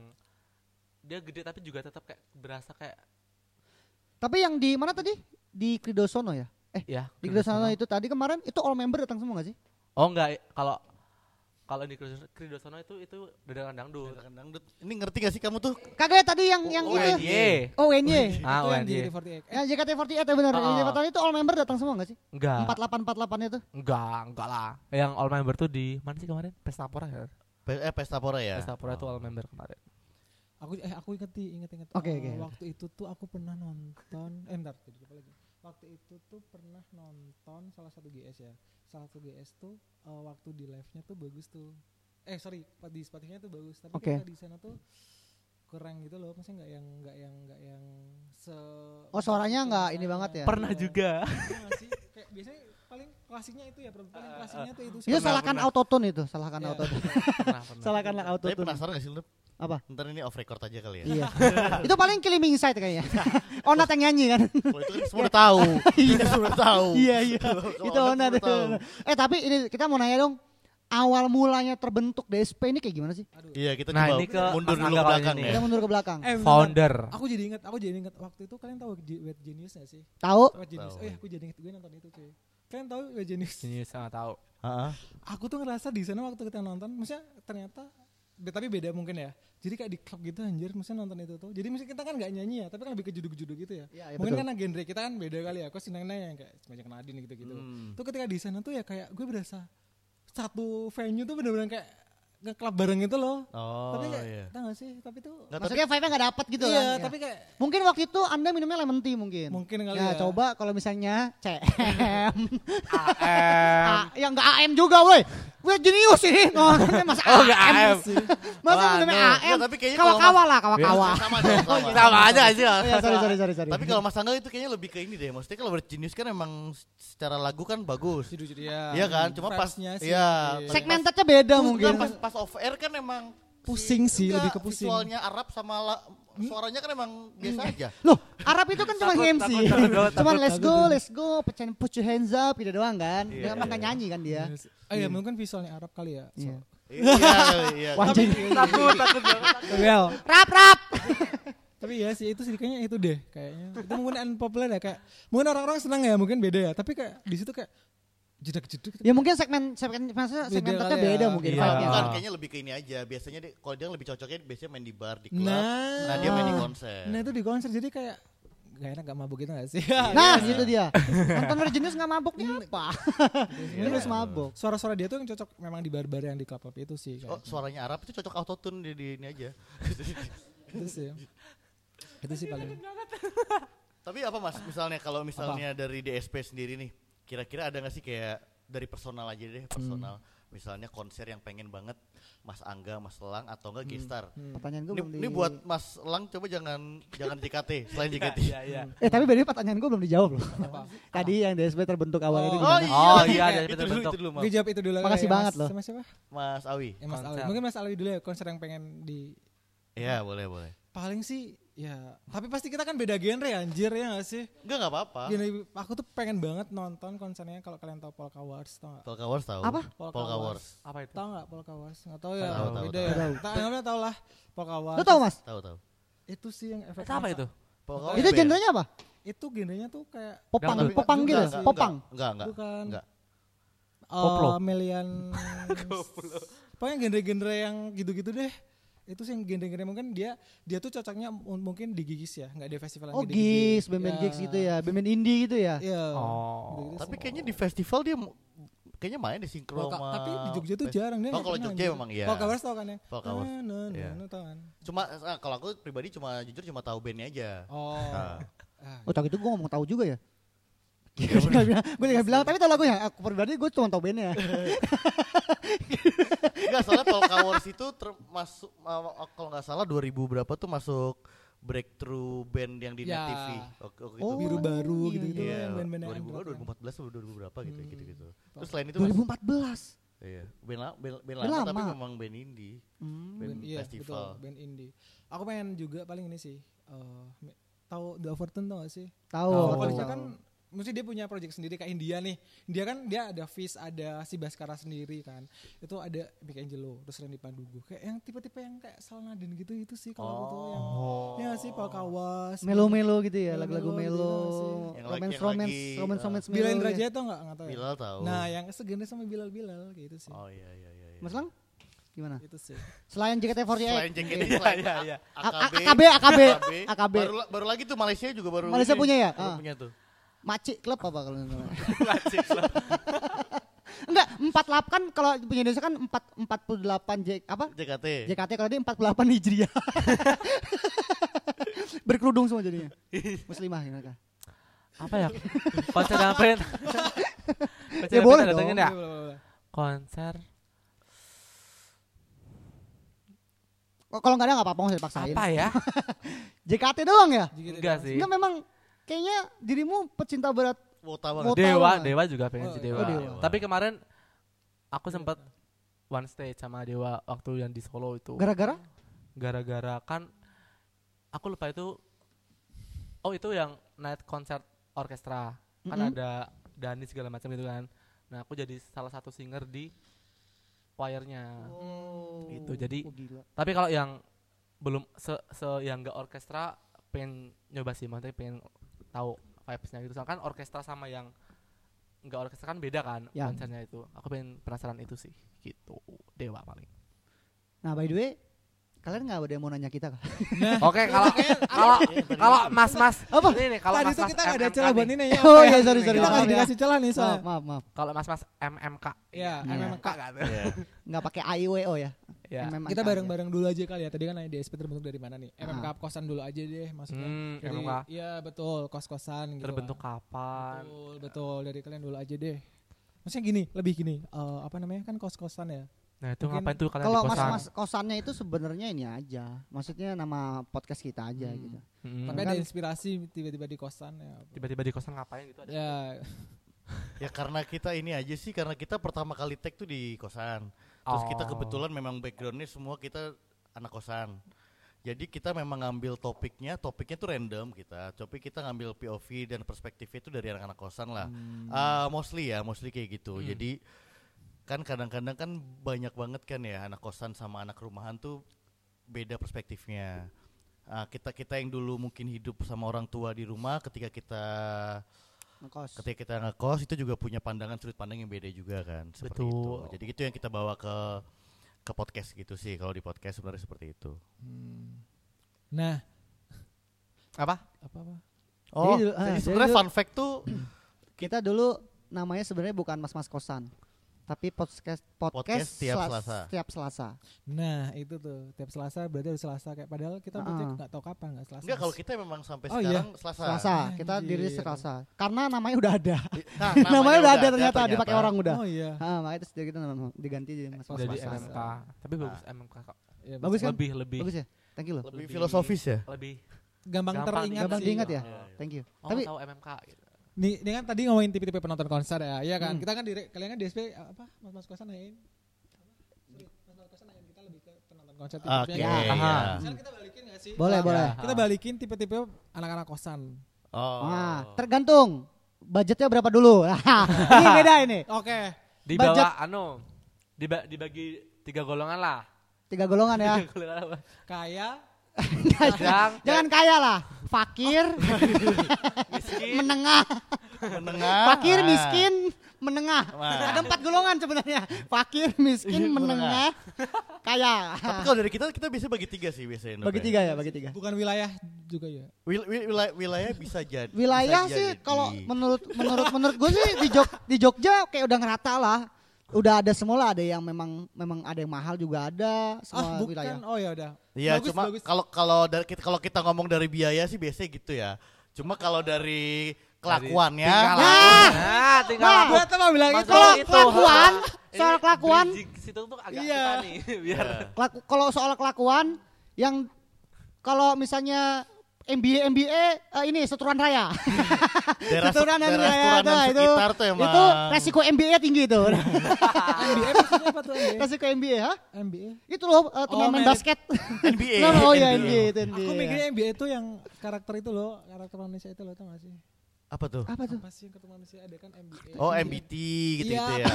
dia gede tapi juga tetap kayak berasa kayak Tapi yang di mana tadi? Di Kridosono ya? Eh, ya di Kridosono itu tadi kemarin itu all member datang semua gak sih? oh enggak kalau kalau di Kridosono- itu itu dadakan dangdut Dadakan dangdut. Ini ngerti gak sih kamu tuh? Kagak ya tadi yang yang Oh, itu. Oh, WNY. ah itu yang UNY JKT48. Eh, Ya JKT48 ya benar. Oh. JKT48 itu all member datang semua gak sih? enggak 4848 itu. enggak enggak lah yang all member tuh di mana sih kemarin Pestapora ya Pe- eh Pesta Pora ya. Pestapora itu Oh. all member kemarin aku eh aku inget inget inget Oke, oke, waktu itu tuh aku pernah nonton eh bentar jadi lupa lagi waktu itu tuh pernah nonton salah satu GS ya salah satu GS tuh eh, waktu di live nya tuh bagus tuh eh sorry di Spotify nya tuh bagus tapi ketika di sana tuh kurang gitu loh maksudnya nggak yang nggak yang nggak yang se Oh, suaranya nggak ini misalnya. banget ya? pernah Iya. juga Iya sih kayak biasanya paling klasiknya itu ya paling klasiknya tuh itu sih. Itu Pernah, salahkan autotune itu, salahkan Iya. autotune. Salahkanlah Tapi autotune. penasaran gak sih lu? Apa? Ntar ini off record aja kali ya. Iya. itu paling killing inside kayaknya. Onat yang nyanyi kan? Kalau itu kan semua udah tahu. Iya, semua udah tahu. iya iya. Itu Onat. Eh tapi ini kita mau nanya dong. Awal mulanya terbentuk DSP ini kayak gimana sih? Aduh. Iya, kita Nah, coba ini ke mundur dulu ke belakang ini. ya. Kita mundur ke belakang. Eh, founder Aku jadi inget, aku jadi inget waktu itu kalian tahu Wet Genius gak sih? Tahu? Wet Genius. Oh iya, aku jadi inget gue nonton itu cuy. Kalian tahu Wet Genius? ini sangat tahu Heeh. Aku tuh ngerasa di sana waktu kita nonton, maksudnya ternyata tapi beda mungkin ya. Jadi kayak di klub gitu anjir, maksudnya nonton itu tuh. Jadi misalnya kita kan nggak nyanyi ya, tapi kan lebih ke juduk-juduk gitu ya. Iya, iya, mungkin betul. karena genre kita kan beda kali ya. Aku seneng yang kayak semacam Nadine gitu-gitu. Hmm. Tuh ketika di sana tuh ya kayak gue berasa satu venue tuh bener-bener kayak nge-club bareng itu loh. Oh, tapi kayak, iya. tau gak sih? Tapi tuh Nggak, tapi Maksudnya vibe-nya gak dapet gitu iya, kan? Ya. tapi kayak Mungkin waktu itu Anda minumnya lemon tea mungkin. mungkin kali ya, ya. coba kalau misalnya CM. AM A, yang enggak AM juga woi. Gue jenius ini. Oh, Mas Oh, AM. AM. Masa Wah, minumnya no. AM? Nggak, tapi kayaknya kalau Kawa-kawa lah, kawa-kawa. sama dong. sama. sama aja sih Oh, ya, sorry, sorry, sorry, sorry. Tapi kalau Mas Angga itu kayaknya lebih ke ini deh. Maksudnya kalau berjenius kan emang secara lagu kan bagus. Judul-judul ya. Iya kan? Cuma pas Vibes-nya sih, iya, iya. segmentednya beda mungkin. Pas, pas off air kan emang Pusing sih, enggak, lebih ke pusing. Visualnya Arab sama la- suaranya kan emang biasa aja. Loh, Arab itu kan cuma Takut, MC. takut, takut, takut, Cuman takut, let's go, takut. let's go, pecahin put your hands up gitu doang kan. Iya, Dia iya. nyanyi kan dia. Oh iya, mungkin visualnya Arab kali ya. So- Iya. Iya, iya. Wajib. takut takut banget Well, Rap rap. tapi ya sih itu sih kayaknya itu deh kayaknya. Itu mungkin unpopular ya kayak mungkin orang-orang senang ya, mungkin beda ya. Tapi kayak di situ kayak jedak-jeduk gitu. Ya mungkin segmen segmen maksudnya Beda segmentednya kali ya. beda mungkin Iya. vibe-nya. Bukan kayaknya lebih ke ini aja. Biasanya dia kalau dia lebih cocoknya biasanya main di bar, di klub. Nah. Nah, dia main di konser. Nah itu di konser jadi kayak gak enak gak mabuk gitu gak sih? Nah, gitu dia. Nonton Virginius nggak mabuk nih apa? Ini harus mabuk. Suara-suara dia tuh yang cocok memang di bar-bar yang di klub-klub itu sih. Oh, Kayak. suaranya Arab itu cocok autotune di, di ini aja. Itu sih. itu sih paling. Tapi apa Mas, misalnya kalau misalnya dari DSP sendiri nih, kira-kira ada nggak sih kayak dari personal aja deh, personal. Misalnya konser yang pengen banget Mas Angga, Mas Elang atau enggak Gistar. Pertanyaan gue Ini, belum di... ini buat Mas Elang coba jangan jangan JKT, selain JKT. iya iya Eh tapi bedanya pertanyaan gue belum dijawab loh. Apa? Tadi yang DSP terbentuk awal itu Oh, gimana? iya. oh iya ada itu dulu, bentuk itu dulu jawab itu dulu. Makasih ya, banget Mas- loh. Sama siapa? Mas Awi. Ya Mas Konser. Alwi. Mungkin Mas Alwi dulu ya konser yang pengen di Iya, boleh, boleh. paling sih ya tapi pasti kita kan beda genre ya anjir ya gak sih Enggak enggak apa-apa. Gini, aku tuh pengen banget nonton konsernya kalau kalian tahu Polka Wars tau gak? Polka Wars tahu. Apa? Polka Wars. apa itu Tahu nggak Polka Wars? Nggak tahu ya. Tahu, tahu, beda tahu. ya. Tahu. Anggapnya tahu lah Polka Wars. Lu tau mas? Tahu tahu. Itu sih yang efek itu apa itu Polka Oh, Wars Itu genrenya apa? Itu genrenya tuh kayak Popang, popang gitu, Enggak, ya? enggak, popang. Enggak, enggak. bukan Enggak. Uh, Melian pokoknya genre-genre yang gitu-gitu deh itu sih yang genre-genre mungkin dia dia tuh cocoknya mungkin di gigis ya nggak di festival yang Oh gigs, band-band Ya. gigs gitu ya, band-band indie gitu ya. Iya. Oh. Gitu-gitu Tapi sih. kayaknya di festival dia kayaknya main di sinkro Polka- sama tapi di Jogja tuh jarang deh. Oh, kalau Jogja anjir. memang iya. Polka Wars tau kan ya? Polka Wars, Nah, nah, iya. nah, kan? Cuma ah, kalau aku pribadi cuma jujur cuma tahu bandnya aja. Oh. Ah. Ah, Oh, tak itu gue ngomong tahu juga ya. Gue juga bilang, tapi tau lagunya. Aku pribadi gue cuma tahu bandnya. Enggak salah Polka Wars itu termasuk uh, kalau nggak salah 2000 berapa tuh masuk breakthrough band yang di Net Ya. TV. Oke, oke, Oh, itu. biru baru iya, gitu-gitu Iya, yang band-band 2000 underground. 2014 atau 2000 berapa gitu Hmm. gitu gitu. Terus selain itu mas, 2014. iya, band, la- band, band Band lama, tapi lama. memang band indie, Hmm. band Band- iya, festival. betul, band indie. Aku pengen juga paling ini sih. eh, me- tahu The Overton tau gak sih? Tahu. Tahu. kan mesti dia punya project sendiri kayak India nih. India kan dia ada Fish, ada si Baskara sendiri kan. Itu ada Big Angelo, terus Randy Pandugo. Kayak yang tipe-tipe yang kayak Salnadin gitu itu sih kalau aku tuh yang Oh. ya sih Polkawas. Melo-melo gitu ya, lagu-lagu gitu melo, ya sih. Yang romance yang romance, lagi, romance uh, romance Bilal. Indra ya. Jaya tau gak? Nggak tahu ya? Bilal tahu. Nah yang segenre sama Bilal-Bilal kayak gitu sih. Oh iya iya iya. iya. Mas Lang, gimana? Itu sih. Selain JKT48, Selain JKT, Iya, iya, iya. A- A- AKB, AKB, AKB. Baru, baru lagi tuh Malaysia juga baru. Malaysia punya ya? Baru Ah. punya tuh. Macik Club apa kalau namanya? Wajib lah. Enggak, 48 kan kalau punya Indonesia kan 4 48 J apa? JKT. JKT kalau dia 48 Hijriah. Berkerudung semua jadinya. Muslimah ya mereka. Apa ya? Konser yang pengen. Konser Ya yang boleh dong. ya? Boleh, boleh, boleh. Konser Oh, Kalau nggak ada nggak apa-apa nggak usah dipaksain. apa ya? JKT doang ya? Enggak sih. Enggak memang kayaknya dirimu pecinta berat. Wota Wota banget. Dewa, banget. Dewa juga pengen Oh, sih. Dewa. Oh, Dewa. Tapi kemarin aku sempat one stage sama Dewa waktu yang di Solo itu. Gara-gara? Gara-gara kan aku lupa itu Oh, itu yang night concert orkestra. Kan Mm-mm. ada Dani segala macam gitu kan. Nah, aku jadi salah satu singer di choirnya. Oh. Itu, jadi- Oh, gila. Tapi kalau yang belum se, se yang enggak orkestra pengen nyoba sih, maksudnya pengen tahu vibes-nya gitu. Soalnya kan orkestra sama yang enggak orkestra kan beda kan Ya. konsernya itu. Aku pengen penasaran itu sih, gitu. Dewa paling. Nah, by the way, kalian nggak ada yang mau nanya kita kah? Oke, kalau kalau kalau Mas-mas Apa? ini nih kalau Tadi tuh Mas-mas kita nggak ada celah buat nih. ini ya. Oh, iya, ya? sorry, sorry, Kita nggak ya. dikasih celah nih soalnya. maaf, maaf. Kalau Mas-mas MMK. Iya, Iya. MMK. Iya. Nggak pakai AIWO ya? Ya. MMK Kita bareng-bareng dulu aja kali ya. Tadi kan nanya DSP terbentuk dari mana nih? MMK Ah. kosan dulu aja deh maksudnya. Hmm, Dari- MMK. Iya betul, kos-kosan gitu. Terbentuk kan. kapan? Betul, betul. Dari kalian dulu aja deh. Maksudnya gini, lebih gini. eh, apa namanya kan kos-kosan ya? Nah, itu Mungkin ngapain tuh kalian Kalau di kosan? mas-mas kosannya itu sebenarnya ini aja. Maksudnya nama podcast kita aja Hmm. gitu. Hmm. Tapi ada inspirasi tiba-tiba di kosan ya. Tiba-tiba di kosan ngapain gitu ada. Ya, Ya karena kita ini aja sih karena kita pertama kali tag tuh di kosan. Terus kita Oh. kebetulan memang backgroundnya semua kita anak kosan. Jadi kita memang ngambil topiknya, topiknya tuh random kita. Tapi kita ngambil POV dan perspektifnya itu dari anak-anak kosan lah. Ah, mostly ya, mostly kayak gitu. Hmm. Jadi kan kadang-kadang kan banyak banget kan ya anak kosan sama anak rumahan tuh beda perspektifnya. Ah, kita kita yang dulu mungkin hidup sama orang tua di rumah, ketika kita Ngekos. ketika kita ngekos itu juga punya pandangan sudut pandang yang beda juga kan seperti itu Betul. jadi itu yang kita bawa ke ke podcast gitu sih kalau di podcast sebenarnya seperti itu nah Apa? apa apa? oh dulu- ah, jadi jadi sebenarnya fun fact tuh Kita dulu namanya sebenarnya bukan mas-mas kosan. Tapi podcast podcast, Podcast tiap Selas- Selasa. Tiap Selasa. Nah itu tuh tiap Selasa berarti hari Selasa kayak padahal kita berarti Ah. nggak tahu kapan nggak Selasa. enggak kalau kita memang sampai Oh, iya. sekarang selasa, Selasa. Kita Anjir. dirilis Selasa. Karena namanya udah ada. Nah, namanya, udah ada ternyata, dipakai orang udah. Oh iya. Ah, makanya terus kita nama- diganti jadi mas Jadi Selasa. MMK. Tapi bagus MMK kok. Iya, Bagus kan? Lebih lebih Bagus ya? Thank you loh. lebih filosofis ya lebih Gampang, Gampang teringat Gampang diingat ya? Iya, iya. Thank you. Oh, Tapi tahu MMK gitu. Nih, ini kan tadi ngomongin tipe-tipe penonton konser ya, iya kan? Hmm. Kita kan di kalian kan DSP apa? Mas-mas kosan nanyain Sorry, mas-mas kosan nanyain kita lebih ke penonton konser oke tipe-tipe. Ya. ya. Aha. Sekarang kita balikin gak sih? boleh, Ya. boleh. Kita balikin tipe-tipe anak-anak kosan. oh Nah, tergantung budgetnya berapa dulu. ini beda ini. Oke. Di Budget. anu diba- dibagi tiga golongan lah. Tiga golongan ya. Tiga golongan apa? Kaya, sedang, Jangan kaya lah. Fakir, miskin, menengah, Menengah. fakir, ah. miskin, menengah. Wah. Ada empat golongan sebenarnya. Fakir, miskin, menengah, kaya. Tapi kalau dari kita kita biasanya bagi tiga sih biasanya. Bagi tiga ya, bagi tiga. Bukan wilayah juga ya. Wil- wil- wilayah, wilayah bisa jadi. Wilayah bisa sih kalau menurut menurut menurut gue sih di Jog di Jogja kayak udah ngerata lah. Udah ada semua lah, ada yang memang memang ada yang mahal juga ada semua ah bukan. wilayah. Oh ya udah. Iya, Bagus, cuma bagus. kalau kalau dari kita kalau kita ngomong dari biaya sih biasanya gitu ya. Cuma kalau dari kelakuannya tingkah Nah. Nah, tingkah Nah, laku. Gua tuh mau bilang itu. Kalau kelakuan, soal kelakuan, situ tuh agak Iya. nih, biar kelaku- kalau soal kelakuan yang kalau misalnya MBA MBA eh, ini seturan raya. daerah, seturan daerah raya itu tuh emang. itu resiko MBA tinggi tuh. MBA maksudnya apa tuh MBA? resiko MBA, ha? MBA. Itu loh eh, turnamen merit. basket. NBA. Nah, oh iya NBA. Itu NBA. Aku mikirnya MBA itu yang karakter itu loh, karakter manusia itu loh, tau gak sih? Apa tuh? Apa tuh? Apa sih yang ketemu manusia ada kan MBA? Oh MBT gitu Iya. gitu ya.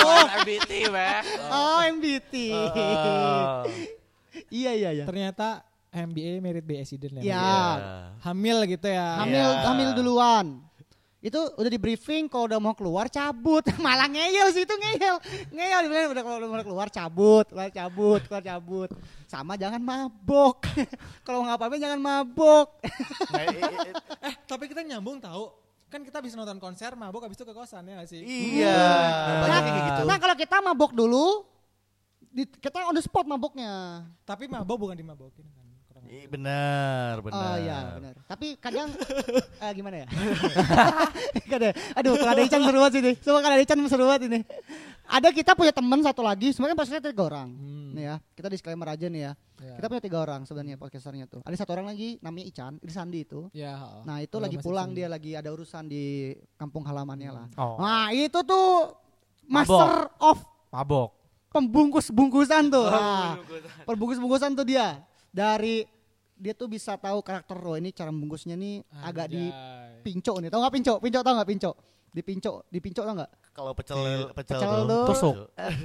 Oh, MBT, weh. Oh MBT. Oh. Iya iya iya. Ternyata MBA merit by accident ya. Iya. Iya. Hamil gitu ya. Hamil Iya. hamil duluan. Itu udah di briefing kalau udah mau keluar cabut. Malah ngeyel sih itu ngeyel. Ngeyel dibilang udah kalau udah mau keluar cabut, keluar cabut, keluar cabut. Sama jangan mabok. kalau nggak apa-apa jangan mabok. Nah, Eh, tapi kita nyambung tahu. Kan kita bisa nonton konser mabuk habis itu ke kosan ya gak sih? Iya. Banyak yang kayak gitu. Nah kalau kita mabok dulu, di, kita on the spot maboknya. Tapi mabuk bukan dimabokin Kurang Ih, benar, benar. Oh iya benar. Tapi kadang eh, gimana ya? kadang, aduh kalau ada Ican seru banget sih nih. Semua kalau ada Ican seru banget ini. Ada kita punya teman satu lagi, sebenarnya podcastnya tiga orang. Hmm. Nih ya, kita disclaimer aja nih ya. Ya. Kita punya tiga orang sebenarnya podcasternya tuh. Ada satu orang lagi namanya Ican, Irsandi itu. Ya, heeh. Nah itu Kalau lagi pulang sendiri. dia lagi ada urusan di kampung halamannya lah. Oh, Nah itu tuh master of mabok. pembungkus-bungkusan tuh. Nah, perbungkus-bungkusan tuh dia. Dari dia tuh bisa tahu karakter lo ini cara bungkusnya nih agak di Anjay. pinco nih. Tahu nggak pinco? Pinco tahu nggak pinco? Di pinco, di pinco tau nggak? Kalau pecel pecel, Pecel tuh. tuh. Tusuk. Eh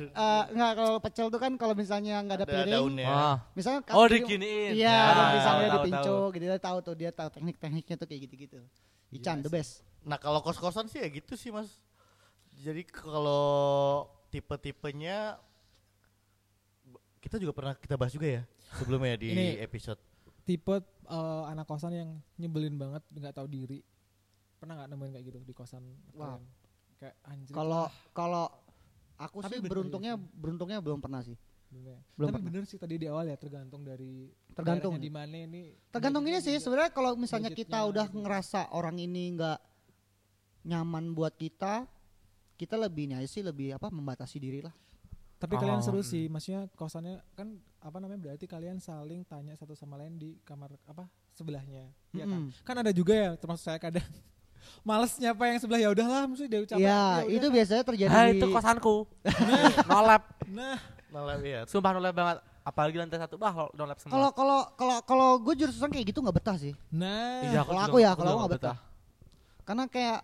nggak kalau pecel tuh kan kalau misalnya nggak ada, Ada piring, daunnya. Ah. misalnya Oh, diginiin. Iya, Ya, ada misalnya tahu, gitu dia tahu tuh dia tahu teknik-tekniknya tuh kayak gitu-gitu. Ican the best. Nah kalau kos-kosan sih ya gitu sih mas. Jadi kalau tipe-tipenya kita juga pernah kita bahas juga ya sebelumnya di Ini- episode. Tipe eh, anak kosan yang nyebelin banget, nggak tahu diri. Pernah nggak nemuin kayak gitu di kosan? Wah. kalian? Kayak anjir. Kalau kalau aku Tapi sih bener beruntungnya sih. beruntungnya belum pernah sih. Bener. Belum Tapi pernah. bener sih tadi di awal ya tergantung dari Tergantung ya. di mana ini. Tergantung ini sih sebenarnya kalau misalnya kita udah gitu. ngerasa orang ini nggak nyaman buat kita, kita lebih nih sih lebih apa membatasi diri lah. Tapi kalian Oh, seru mm. sih, maksudnya kosannya kan apa namanya berarti kalian saling tanya satu sama lain di kamar apa sebelahnya, ya kan? Kan ada juga ya termasuk saya kadang males nyapa yang sebelah ya udahlah mesti dia ucapin. Iya, ya itu udah. biasanya terjadi Ah, di itu kosanku. nolap. Nah, Malah ya. Sumpah nolap banget. Apalagi lantai satu, bah nolap semua. kalau kalau kalau kalau gue jurusan kayak gitu nggak betah sih. nah. Iya, kalau aku ya, kalau aku nggak nggak betah. Karena kayak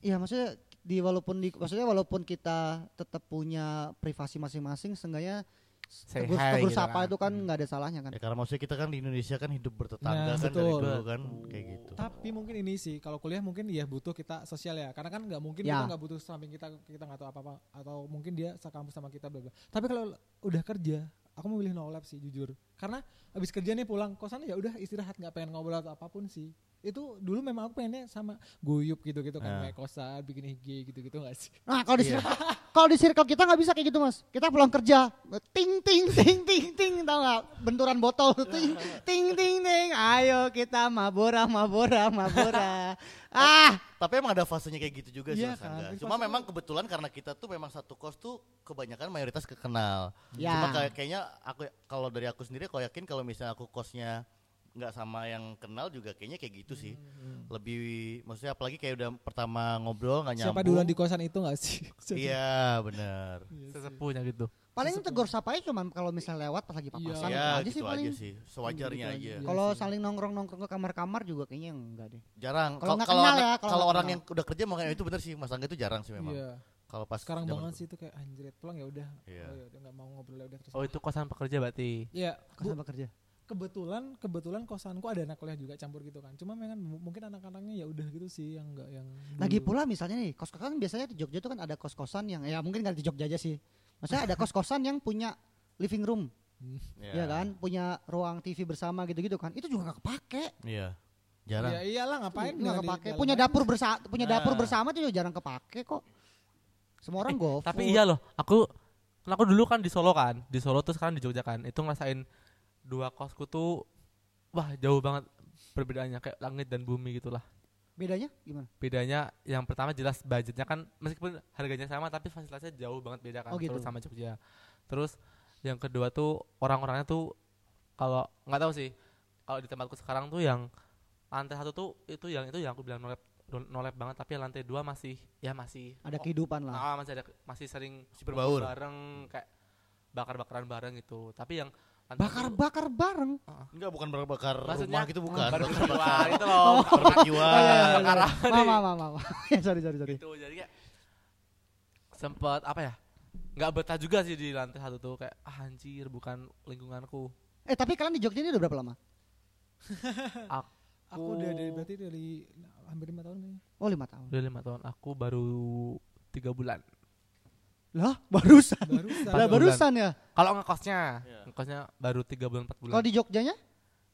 ya maksudnya di walaupun di maksudnya walaupun kita tetap punya privasi masing-masing, seenggaknya Tegur, hi tegur gitu sapa kan. itu kan nggak ada salahnya kan. Ya karena maksudnya kita kan di Indonesia kan hidup Nah, bertetangga kan dari betul. dulu kan kayak gitu. Tapi mungkin ini sih kalau kuliah mungkin ya butuh kita sosial ya karena kan nggak mungkin Ya. kita nggak butuh samping kita kita nggak tahu apa apa atau mungkin dia sekampus sama kita bla bla. Tapi kalau udah kerja aku memilih no lab sih jujur karena habis kerja nih pulang kosan ya udah istirahat nggak pengen ngobrol atau apa pun sih itu dulu memang aku pengennya sama guyup gitu gitu kan Nah. kayak kosan bikin IG gitu gitu nggak sih Nah kalau di circle, kalau di circle kita nggak bisa kayak gitu mas. Kita pulang kerja, ting ting ting ting ting, tau nggak? Benturan botol, ting ting ting ting. Ayo kita mabora mabora mabora. ah, Tapi emang ada fasenya kayak gitu juga sih Mas kan, Cuma memang kebetulan karena kita tuh memang satu kos tuh kebanyakan mayoritas kekenal. Ya. Cuma kayak kayaknya aku kalau dari aku sendiri aku yakin kalau misalnya aku kosnya nggak sama yang kenal juga kayaknya kayak gitu sih. Lebih maksudnya apalagi kayak udah pertama ngobrol nggak nyambung. siapa duluan di kosan itu nggak sih Iya benar. Sesepuhnya gitu. paling tegur sapanya cuma kalau misalnya lewat pas lagi papasan Iya. Ya aja gitu sih paling. aja sih. Sewajarnya Gitu aja. Iya Kalau saling nongkrong nongkrong ke kamar-kamar juga kayaknya enggak deh. Jarang. Kalau Kalau ya, kalau orang kenal. yang udah kerja makanya itu bener sih Mas Angga itu jarang sih memang. iya Kalau pas sekarang banget dulu. sih itu kayak anjir pulang ya udah Iya. oh ya udah nggak mau ngobrol ya udah terus Oh itu kosan pekerja berarti. Iya, Kosan bekerja. Kebetulan kebetulan kosanku ada anak kuliah juga campur gitu kan cuma memang mungkin anak-anaknya ya udah gitu sih yang enggak yang Lagi dulu. pula misalnya nih kos kosan biasanya di Jogja tuh kan ada kos kosan yang ya mungkin nggak di Jogja aja sih. Maksudnya ada kos kosan yang punya living room, ya kan, punya ruang TV bersama gitu-gitu kan. Itu juga nggak kepake. Iya. Jarang. ya iyalah ngapain Nggak kepake. Punya dapur bersama, punya dapur Nah. bersama tuh juga jarang kepake kok. Semua orang go. Tapi iya loh, aku kan aku dulu kan di Solo kan, di Solo terus sekarang di Jogja kan. Itu ngerasain dua kosku tuh wah jauh banget perbedaannya kayak langit dan bumi gitulah. Bedanya gimana? Bedanya yang pertama jelas budgetnya kan meskipun harganya sama tapi fasilitasnya jauh banget beda kan Oh, gitu. Sama Jogja. Terus yang kedua tuh orang-orangnya tuh kalau nggak tahu sih kalau di tempatku sekarang tuh yang lantai satu tuh itu yang itu yang aku bilang nolep nolep banget tapi yang lantai dua masih ya masih Ada oh, kehidupan lah. Ah, masih ada masih sering Masih berbaur. bareng kayak bakar-bakaran bareng gitu. Tapi yang Bakar-bakar bareng. Enggak bukan bakar Maksudnya- rumah gitu bukan. baru Bakar keluar bakar. itu loh. Jiwa. Maaf, nih. maaf, maaf, maaf. Ya, sorry, sorry, sorry. Gitu jadi kayak sempet apa ya? nggak betah juga sih di lantai satu tuh kayak ah, anjir bukan lingkunganku. Eh tapi kalian di Jogja ini udah berapa lama? aku udah dari berarti dari hampir lima tahun kayaknya Oh lima tahun. Udah lima tahun. Aku baru tiga bulan. Lah barusan. barusan Lah barusan ya. Kalau ngekosnya, Iya. ngekosnya baru tiga bulan empat bulan. Kalau di Jogjanya?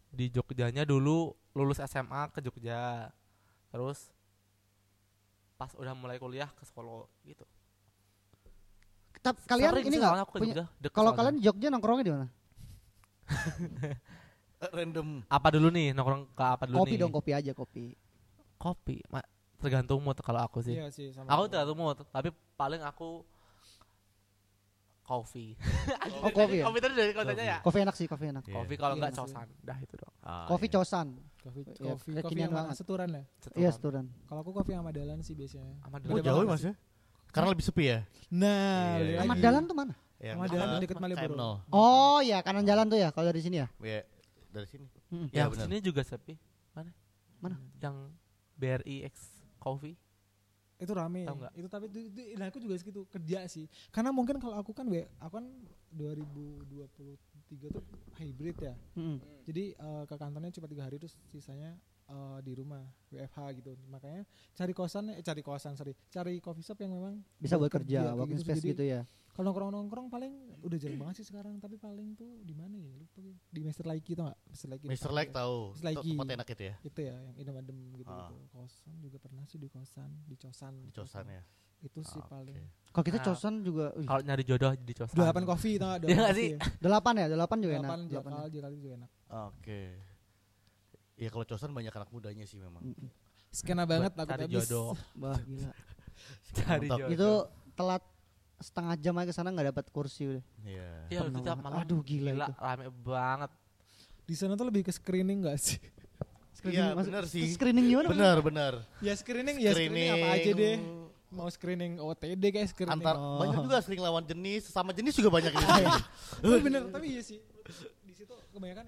di Jogjanya dulu lulus SMA ke Jogja. Terus pas udah mulai kuliah ke Solo gitu. Tap- kalian Sering ini sih nggak soalnya aku ke punya? Kalau kalian di Jogja nongkrongnya di mana? Random. apa dulu nih nongkrong ke apa dulu Kopi nih? dong, kopi aja kopi. Kopi, Ma- tergantung mood kalau aku sih. iya sih sama Aku tergantung mood, tapi paling aku kopi. Oh kopi ya. kopi tadi dari kotanya ya. Kopi enak sih, kopi enak. Iya. Kopi kalau Iya enggak sih. cosan, dah itu dong. Ah, Kopi iya. cosan. kopi Iya, kopi kopi kekinian yang banget. seturan ya Iya, Seturan. kalau aku kopi sama dalan sih biasanya Sama Oh, dulu. jauh ya, Mas ya? Karena lebih sepi ya? nah Iya, iya. Lagi. Dahlan tuh mana? Ahmad Dahlan eh, dekat Malioboro. KM0. Oh ya kanan jalan tuh ya kalau dari sini ya. Iya, dari sini. Hmm. Iya, Yang benar. sini juga sepi. Mana? Mana? Yang BRI X Coffee. Itu rame nggak? itu tapi itu, itu- nah aku juga segitu kerja sih karena mungkin kalau aku kan aku kan 2023 tuh hybrid ya Hmm. jadi eh, ke kantornya cuma tiga hari terus sisanya eh, di rumah WFH gitu makanya cari kosan eh cari kosan sorry cari coffee shop yang memang Bisa buat kerja, kayak working space gitu ya. Kalau nongkrong nongkrong paling udah jarang banget sih sekarang tapi paling tuh di mana ya lupa gue di Mister Laiki tau gak Mister Laiki Mr. depan Like ya. tahu. Terus lagi. Tempat enak itu ya. itu ya yang Indomadem gitu, Ah. gitu kosan juga pernah sih di kosan di cosan Di Cosan ya. itu sih Ah, paling. Kalau kita Ah. cosan juga, Kalau nyari jodoh di cosan. delapan kopi tau gak Iya nggak sih? delapan ya, delapan juga enak. delapan Delapan. jakal jakal juga enak Oke. Ya kalau Cosan banyak anak mudanya sih memang. Skena banget takut cari jodoh. Wah gila. Cari jodoh. Itu telat setengah jam aja ke sana nggak dapat kursi udah. Iya. Iya, itu tiap malam. Aduh, gila itu. rame banget. di sana tuh lebih ke screening gak sih Iya, bener sih. Screening gimana? Benar, benar. ya screening ya screening apa aja deh mau screening OTD kayak screening Antar Oh. banyak juga sering lawan jenis, sama jenis juga banyak di Iya. sini. tapi bener tapi iya sih di situ kebanyakan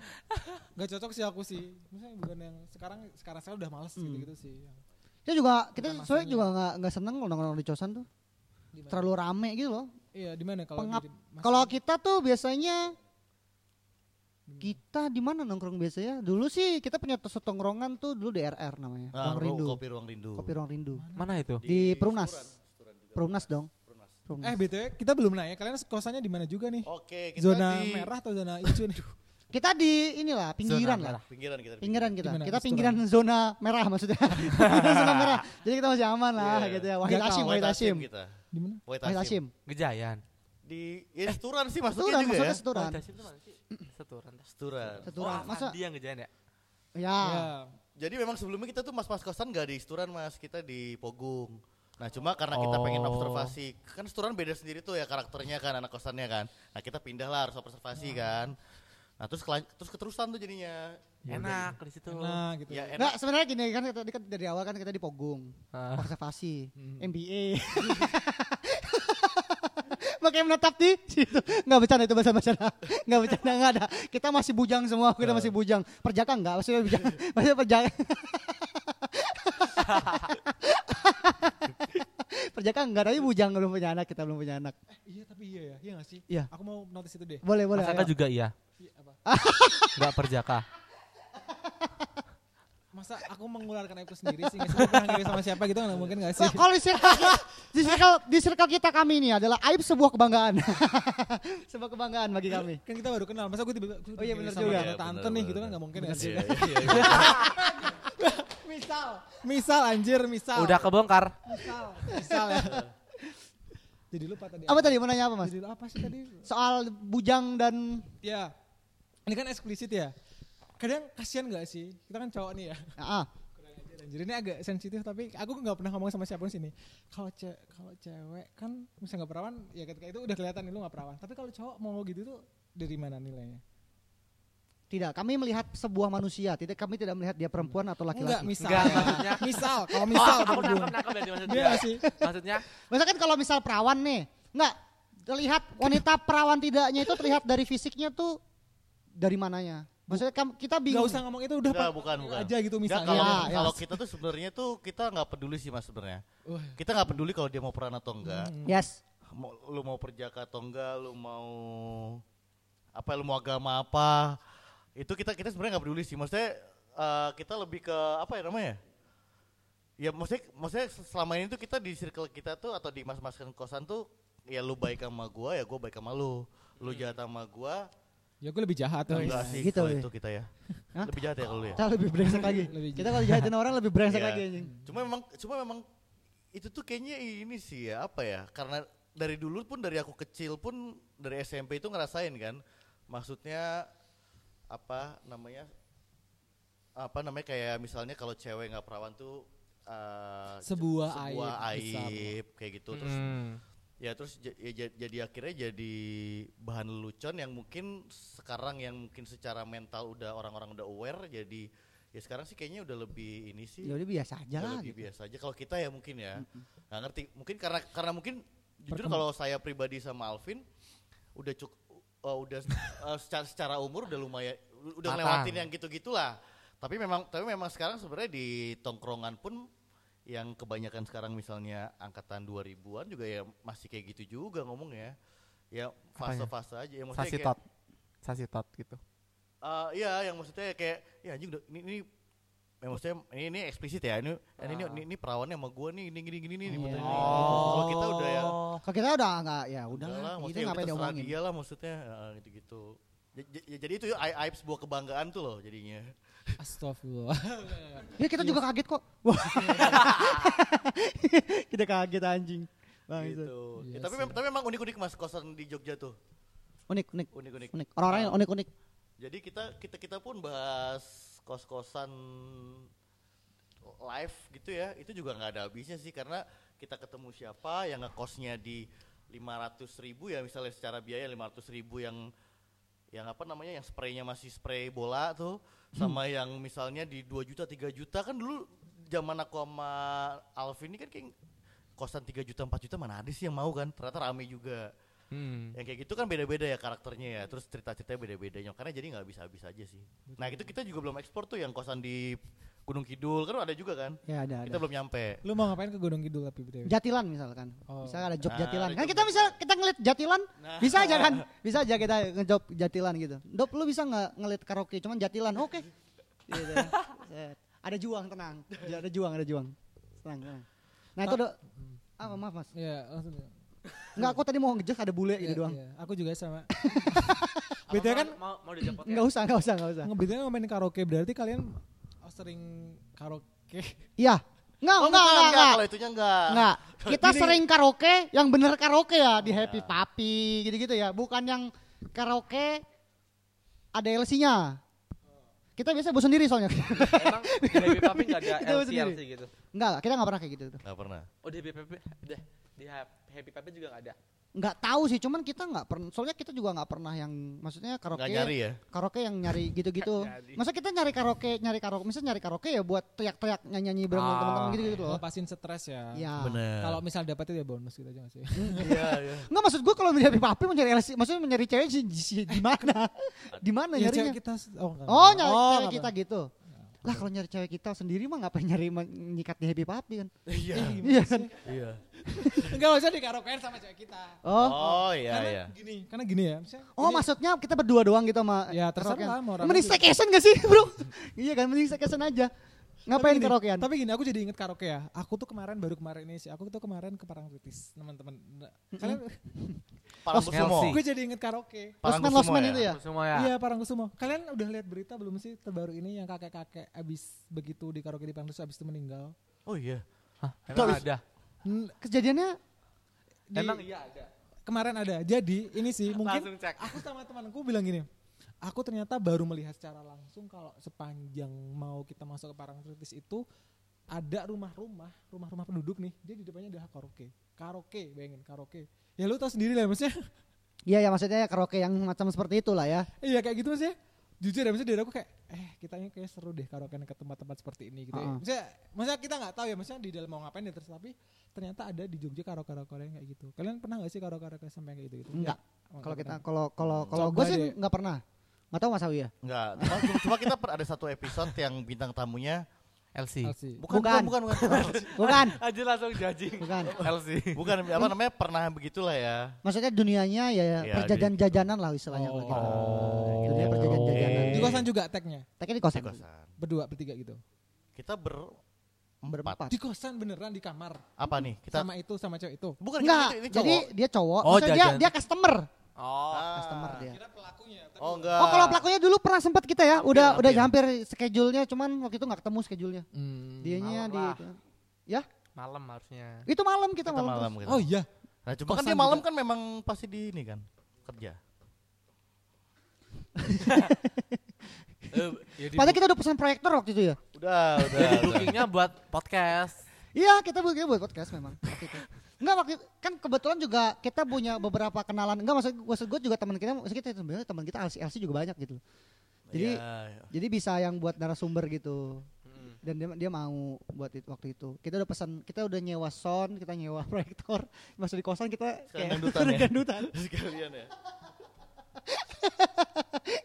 nggak cocok sih aku sih misalnya bukan yang sekarang sekarang saya udah males Hmm. gitu gitu sih Kita juga kita soalnya juga nggak nggak seneng nongkrong di cosan tuh. Di mana? Terlalu rame gitu loh. iya di mana kalau Pengap. di- Kalau kita tuh biasanya kita di mana nongkrong biasanya? Dulu sih kita punya tongkrongan tuh dulu DRR namanya. Nah, Ruang ru- Rindu. kopi ruang rindu. Kopi Ruang Rindu. Mana itu? Di Perumnas. Perumnas dong. Perumnas. eh btw kita belum nanya kalian kosannya di mana juga nih Oke, kita zona di merah atau zona hijau nih Kita di inilah pinggiran Zona lah. pinggiran kita. Pinggiran kita. Gimana? Kita Restoran? pinggiran zona merah maksudnya. Zona merah. Jadi kita masih aman lah Iya. gitu ya. Wahid tahu. Wahid kita. di mana Wahid Wahid. Hashim. Gejayan. Di ya, Seturan sih masuknya Seturan, juga ya. maksudnya seturan. Oh, Dasim tuh mana sih? Seturan. Seturan. Seturan. Oh, Masa Andi yang Gejayan ya? ya. ya Jadi memang sebelumnya kita tuh mas-mas kosan gak di Seturan mas, kita di Pogung. Nah cuma karena kita pengen Oh. observasi, kan Seturan beda sendiri tuh ya karakternya kan anak kosannya kan. Nah kita pindah lah harus observasi kan. Nah terus terus keterusan tuh jadinya. Enak di situ. enak gitu Ya Nggak, enak. sebenarnya gini kan tadi kan dari awal kan kita di Pogung, Ah. observasi, Hmm. MBA. Makanya menetap di situ. Enggak bercanda itu bahasa bercanda. Enggak bercanda enggak ada. Kita masih bujang semua, kita masih bujang. Perjaka enggak, maksudnya bujang. Maksudnya perjaka. perjaka enggak, tapi bujang belum punya anak, kita belum punya anak. iya tapi iya ya iya gak sih Iya. aku mau notice itu deh Boleh, boleh. Masaka ayo. juga iya. Iya, apa Nggak perjaka. Masa aku mengeluarkan aibku sendiri sih? Nggak sih? Aku pernah ngiri sama siapa gitu nggak mungkin gak sih? Kalau di circle, kita- di circle di circle kita kami ini adalah aib sebuah kebanggaan. sebuah kebanggaan bagi kami. Kan kita baru kenal, masa gue tiba-tiba Oh iya, bener sama juga. tante Iya, tante bener, nih bener, gitu kan nggak mungkin gak sih? Iya, iya, iya. Misal. Misal anjir, misal. Udah kebongkar. misal, misal ya. Jadi lupa tadi. Apa tadi mau nanya apa mas? Jadi apa sih tadi? Soal bujang dan Ya, ini kan eksplisit ya. Kadang kasihan gak sih? Kita kan cowok nih ya. ah, anjir. Ini agak sensitif tapi aku nggak pernah ngomong sama siapa pun sini. Kalau ce kalau cewek kan misalnya nggak perawan, ya ketika itu udah kelihatan nih lu nggak perawan. Tapi kalau cowok mau gitu tuh dari mana nilainya? tidak. Kami melihat sebuah manusia. Tidak kami tidak melihat dia perempuan atau Enggak, laki-laki. misal. Enggak, ya. maksudnya. misal kalau Oh, misal aku berhubung. nangkep nangkep dari maksud Iya sih? Maksudnya Misalkan kalau misal perawan nih, enggak terlihat wanita perawan tidaknya itu terlihat dari fisiknya tuh dari mananya. Maksudnya kita Gak bingung. usah ngomong itu udah Enggak, bukan, bukan. aja gitu misalnya. kalau Ya, ya. kalau kita tuh sebenarnya tuh kita nggak peduli sih mas sebenarnya. Kita nggak peduli kalau dia mau peran atau enggak. Hmm. Yes. Mau, lu mau perjaka atau enggak, lu mau apa, lu mau agama apa, itu kita kita sebenarnya nggak peduli sih. Maksudnya eh, kita lebih ke apa ya namanya? Ya maksudnya maksudnya selama ini tuh kita di circle kita tuh atau di mas-mas kosan tuh ya lu baik sama gua ya gua baik sama lu. Lu jahat sama gua Ya gue lebih jahat. tuh. enggak sih gitu kalau ya. itu kita ya. Hah? Lebih jahat ya kalau lu ya. Kita lebih brengsek lagi. Lebih kita kalau jahatin orang lebih brengsek Iya. lagi anjing. Cuma memang cuma memang itu tuh kayaknya ini sih ya apa ya? Karena dari dulu pun dari aku kecil pun dari SMP itu ngerasain kan. Maksudnya apa namanya? Apa namanya kayak misalnya kalau cewek nggak perawan tuh eh, Sebuah sebuah aib besar. aib kayak gitu terus Hmm. Ya terus ya ja- jadi akhirnya jadi bahan lelucon yang mungkin sekarang yang mungkin secara mental udah orang-orang udah aware jadi ya sekarang sih kayaknya udah lebih ini sih Ya udah biasa aja lah. lebih gitu. biasa aja kalau kita ya mungkin ya nggak ngerti mungkin karena karena mungkin jujur kalau saya pribadi sama Alvin udah cuk uh, udah uh, secara secara umur udah lumayan udah Matang. ngelewatin yang gitu gitulah tapi memang tapi memang sekarang sebenarnya di tongkrongan pun yang kebanyakan sekarang misalnya angkatan 2000-an juga ya masih kayak gitu juga ngomongnya ya Apa ya? fase-fase aja ya maksudnya Sasi kayak- tot. Sasi tot gitu. Eh, iya, yang maksudnya kayak ya anjing ini, ini ya maksudnya ini, ini eksplisit ya. Ini ini, ini, ini, ini perawannya sama gua nih ini gini gini nih. Maksudnya. Oh. Kalau kita udah ya Kalau kita udah enggak ya udah lah, Itu maksudnya ya ngapain udah terserah diomongin. dia lah maksudnya ja- ya, jadi itu ya, aib sebuah kebanggaan tuh loh jadinya. Astagfirullah. Ya kita juga kaget kok. Wah. kita kaget anjing. Bang, itu. gitu. Ya, Iya tapi, mem- tapi memang unik-unik mas kosan di Jogja tuh. Unik, unik, Unik-unik. unik. Orang-orangnya Ah. unik-unik. Jadi kita kita kita pun bahas kos-kosan live gitu ya, itu juga nggak ada habisnya sih karena kita ketemu siapa yang ngekosnya di 500 ribu ya misalnya secara biaya 500 ribu yang yang apa namanya yang spraynya masih spray bola tuh sama yang misalnya di 2 juta 3 juta kan dulu zaman aku sama Alvin ini kan kayak kosan 3 juta 4 juta mana ada sih yang mau kan? Ternyata rame juga. Hmm. yang kayak gitu kan beda-beda ya karakternya ya terus cerita-ceritanya beda-beda karena jadi nggak bisa habis aja sih. Nah itu kita juga belum ekspor tuh yang kosan di Gunung Kidul kan ada juga kan Ya ada, kita ada. belum nyampe Lu mau ngapain ke Gunung Kidul tapi BTW? Jatilan misalkan. Oh. Misalkan ada job Nah, Jatilan. ada Kan job kita bisa kita ngeliat Jatilan, Nah. bisa aja kan? Bisa aja kita ngejob Jatilan gitu. Dop lu bisa nggak ngeliat karaoke cuman Jatilan? Oke. Gitu. Set. Ada juang tenang. Ada juang, ada juang. Tenang, tenang. Nah, itu udah apa maaf Mas. Iya, langsung. Enggak, aku tadi mau ngejek ada bule gitu Iya, doang. iya. Aku juga sama. Mau- kan mau mau podcast? Enggak usah, enggak usah, enggak usah. ngebetulnya ngomongin karaoke berarti kalian sering karaoke. Iya. Enggak, oh, enggak, enggak, enggak. kalau itunya enggak Enggak. Kita Gini. sering karaoke yang bener karaoke ya di Oh, Happy ya. Papi gitu-gitu ya, bukan yang karaoke ada LC-nya. Kita biasa bawa sendiri soalnya. Emang di Happy Papi nggak ada gitu? Enggak lah, kita enggak pernah kayak gitu tuh. nggak pernah Oh di Happy Papi, di Hap- Happy Papi juga nggak ada. Enggak tahu sih, cuman kita enggak pernah. Soalnya kita juga enggak pernah yang maksudnya karaoke. nggak nyari ya Karaoke yang nyari gitu-gitu. Masa kita nyari karaoke, nyari karaoke, misalnya nyari karaoke ya buat teriak-teriak nyanyi-nyanyi bareng Ah. teman-teman gitu-gitu loh. Ngelepasin stres ya. Iya. bener Kalau misal dapetnya ya bonus gitu aja nggak sih? iya iya Enggak maksud gue kalau Happy Papi mau nyari LC, maksudnya mencari cewek sih di, mana? di mana Ya, nyarinya? kita oh, enggak. Oh, nyari Oh, cewek nggak kita gitu. Lah kalau nyari cewek kita sendiri mah ngapain nyari nyikat di happy papi kan? Iya. Iya kan? Iya. Enggak usah dikaraokein sama cewek kita. Oh. Oh iya karena iya. gini, karena gini ya. misalnya Oh maksudnya kita berdua doang gitu sama Ya, terserah karaokean. mau Mending staycation gak sih bro? iya kan mending staycation aja. Ngapain gini, karaokean? Tapi gini, aku jadi inget karaoke ya. Aku tuh kemarin baru kemarin ini sih. Aku tuh kemarin ke Parangtritis, teman-teman. Nah, Kalian, Parangkusumo. Gue jadi inget karaoke. Losmen Parangkusumo losmen itu ya? Semua ya. Iya Parangkusumo. Kalian udah lihat berita belum sih terbaru ini yang kakek-kakek abis begitu di karaoke di Parangkusumo abis itu meninggal? Oh iya. Hah, emang ada. Kejadiannya di- Emang iya ada. kemarin ada. Jadi ini sih mungkin Langsung cek. aku sama temanku bilang gini. Aku ternyata baru melihat secara langsung kalau sepanjang mau kita masuk ke Parangtritis itu ada rumah-rumah, rumah-rumah penduduk nih. Dia di depannya ada karaoke. Karaoke, bayangin karaoke. Ya lu tau sendiri lah maksudnya. Iya ya maksudnya ya karaoke yang macam seperti itulah ya. Iya kayak gitu maksudnya. Jujur ya maksudnya dari aku kayak eh kitanya kayak seru deh karaoke ke tempat-tempat seperti ini gitu ya. Uh-uh. Maksudnya, maksudnya kita nggak tahu ya maksudnya di dalam mau ngapain ya terus tapi ternyata ada di Jogja karaoke karaoke yang kayak gitu. Kalian pernah gak sih karaoke karaoke sampai kayak gitu gitu? Enggak. Oh, Kalau kita kalau kalau kalau Coba gue sih nggak pernah. Nggak tahu Mas Awi ya. Enggak. Cuma, cuma kita per- ada satu episode yang bintang tamunya LC. LC. bukan Bukan. bukan bukan bukan. Bukan, Aja langsung judging. bukan. LC. bukan apa namanya pernah begitulah ya. Maksudnya dunianya ya Iya, perjajan-jajanan lah istilahnya kalau gitu. Dunia perjajan-jajanan. Oke. Di kosan juga tagnya Tapi di Di kosan. kosan. berdua bertiga gitu. Kita ber Berempat. Di kosan beneran di kamar apa nih? Kita sama itu sama cewek itu. bukan Enggak, ini, ini jadi cowok. dia cowok. Oh, Maksudnya dia dia customer. Oh. Ah. Customer dia. Kira pelakunya. Tapi Oh enggak. Oh kalau pelakunya dulu pernah sempat kita ya, Hampir, udah udah hampir. hampir schedule-nya, cuman waktu itu nggak ketemu schedule-nya. Hmm. Dianya di lah. ya Malam harusnya. itu malam kita, kita malam. malam kita. Oh iya. Nah, cuma kan dia malam juga. kan memang pasti di ini kan kerja. Eh, ya Padahal kita udah pesan proyektor waktu itu ya. Udah, udah. di udah. bookingnya buat podcast. Iya kita buat buat podcast memang waktu itu. Enggak waktu kan kebetulan juga kita punya beberapa kenalan. Enggak maksud maksud gue juga teman kita, maksud kita sebenarnya teman kita LC, LC juga banyak gitu. Jadi Iya, iya. jadi bisa yang buat narasumber gitu. Mm. Dan dia, dia mau buat itu, waktu itu. Kita udah pesan, kita udah nyewa sound, kita nyewa proyektor. Masuk di kosan kita Sekalian dangdutan ya? dangdutan. sekalian ya.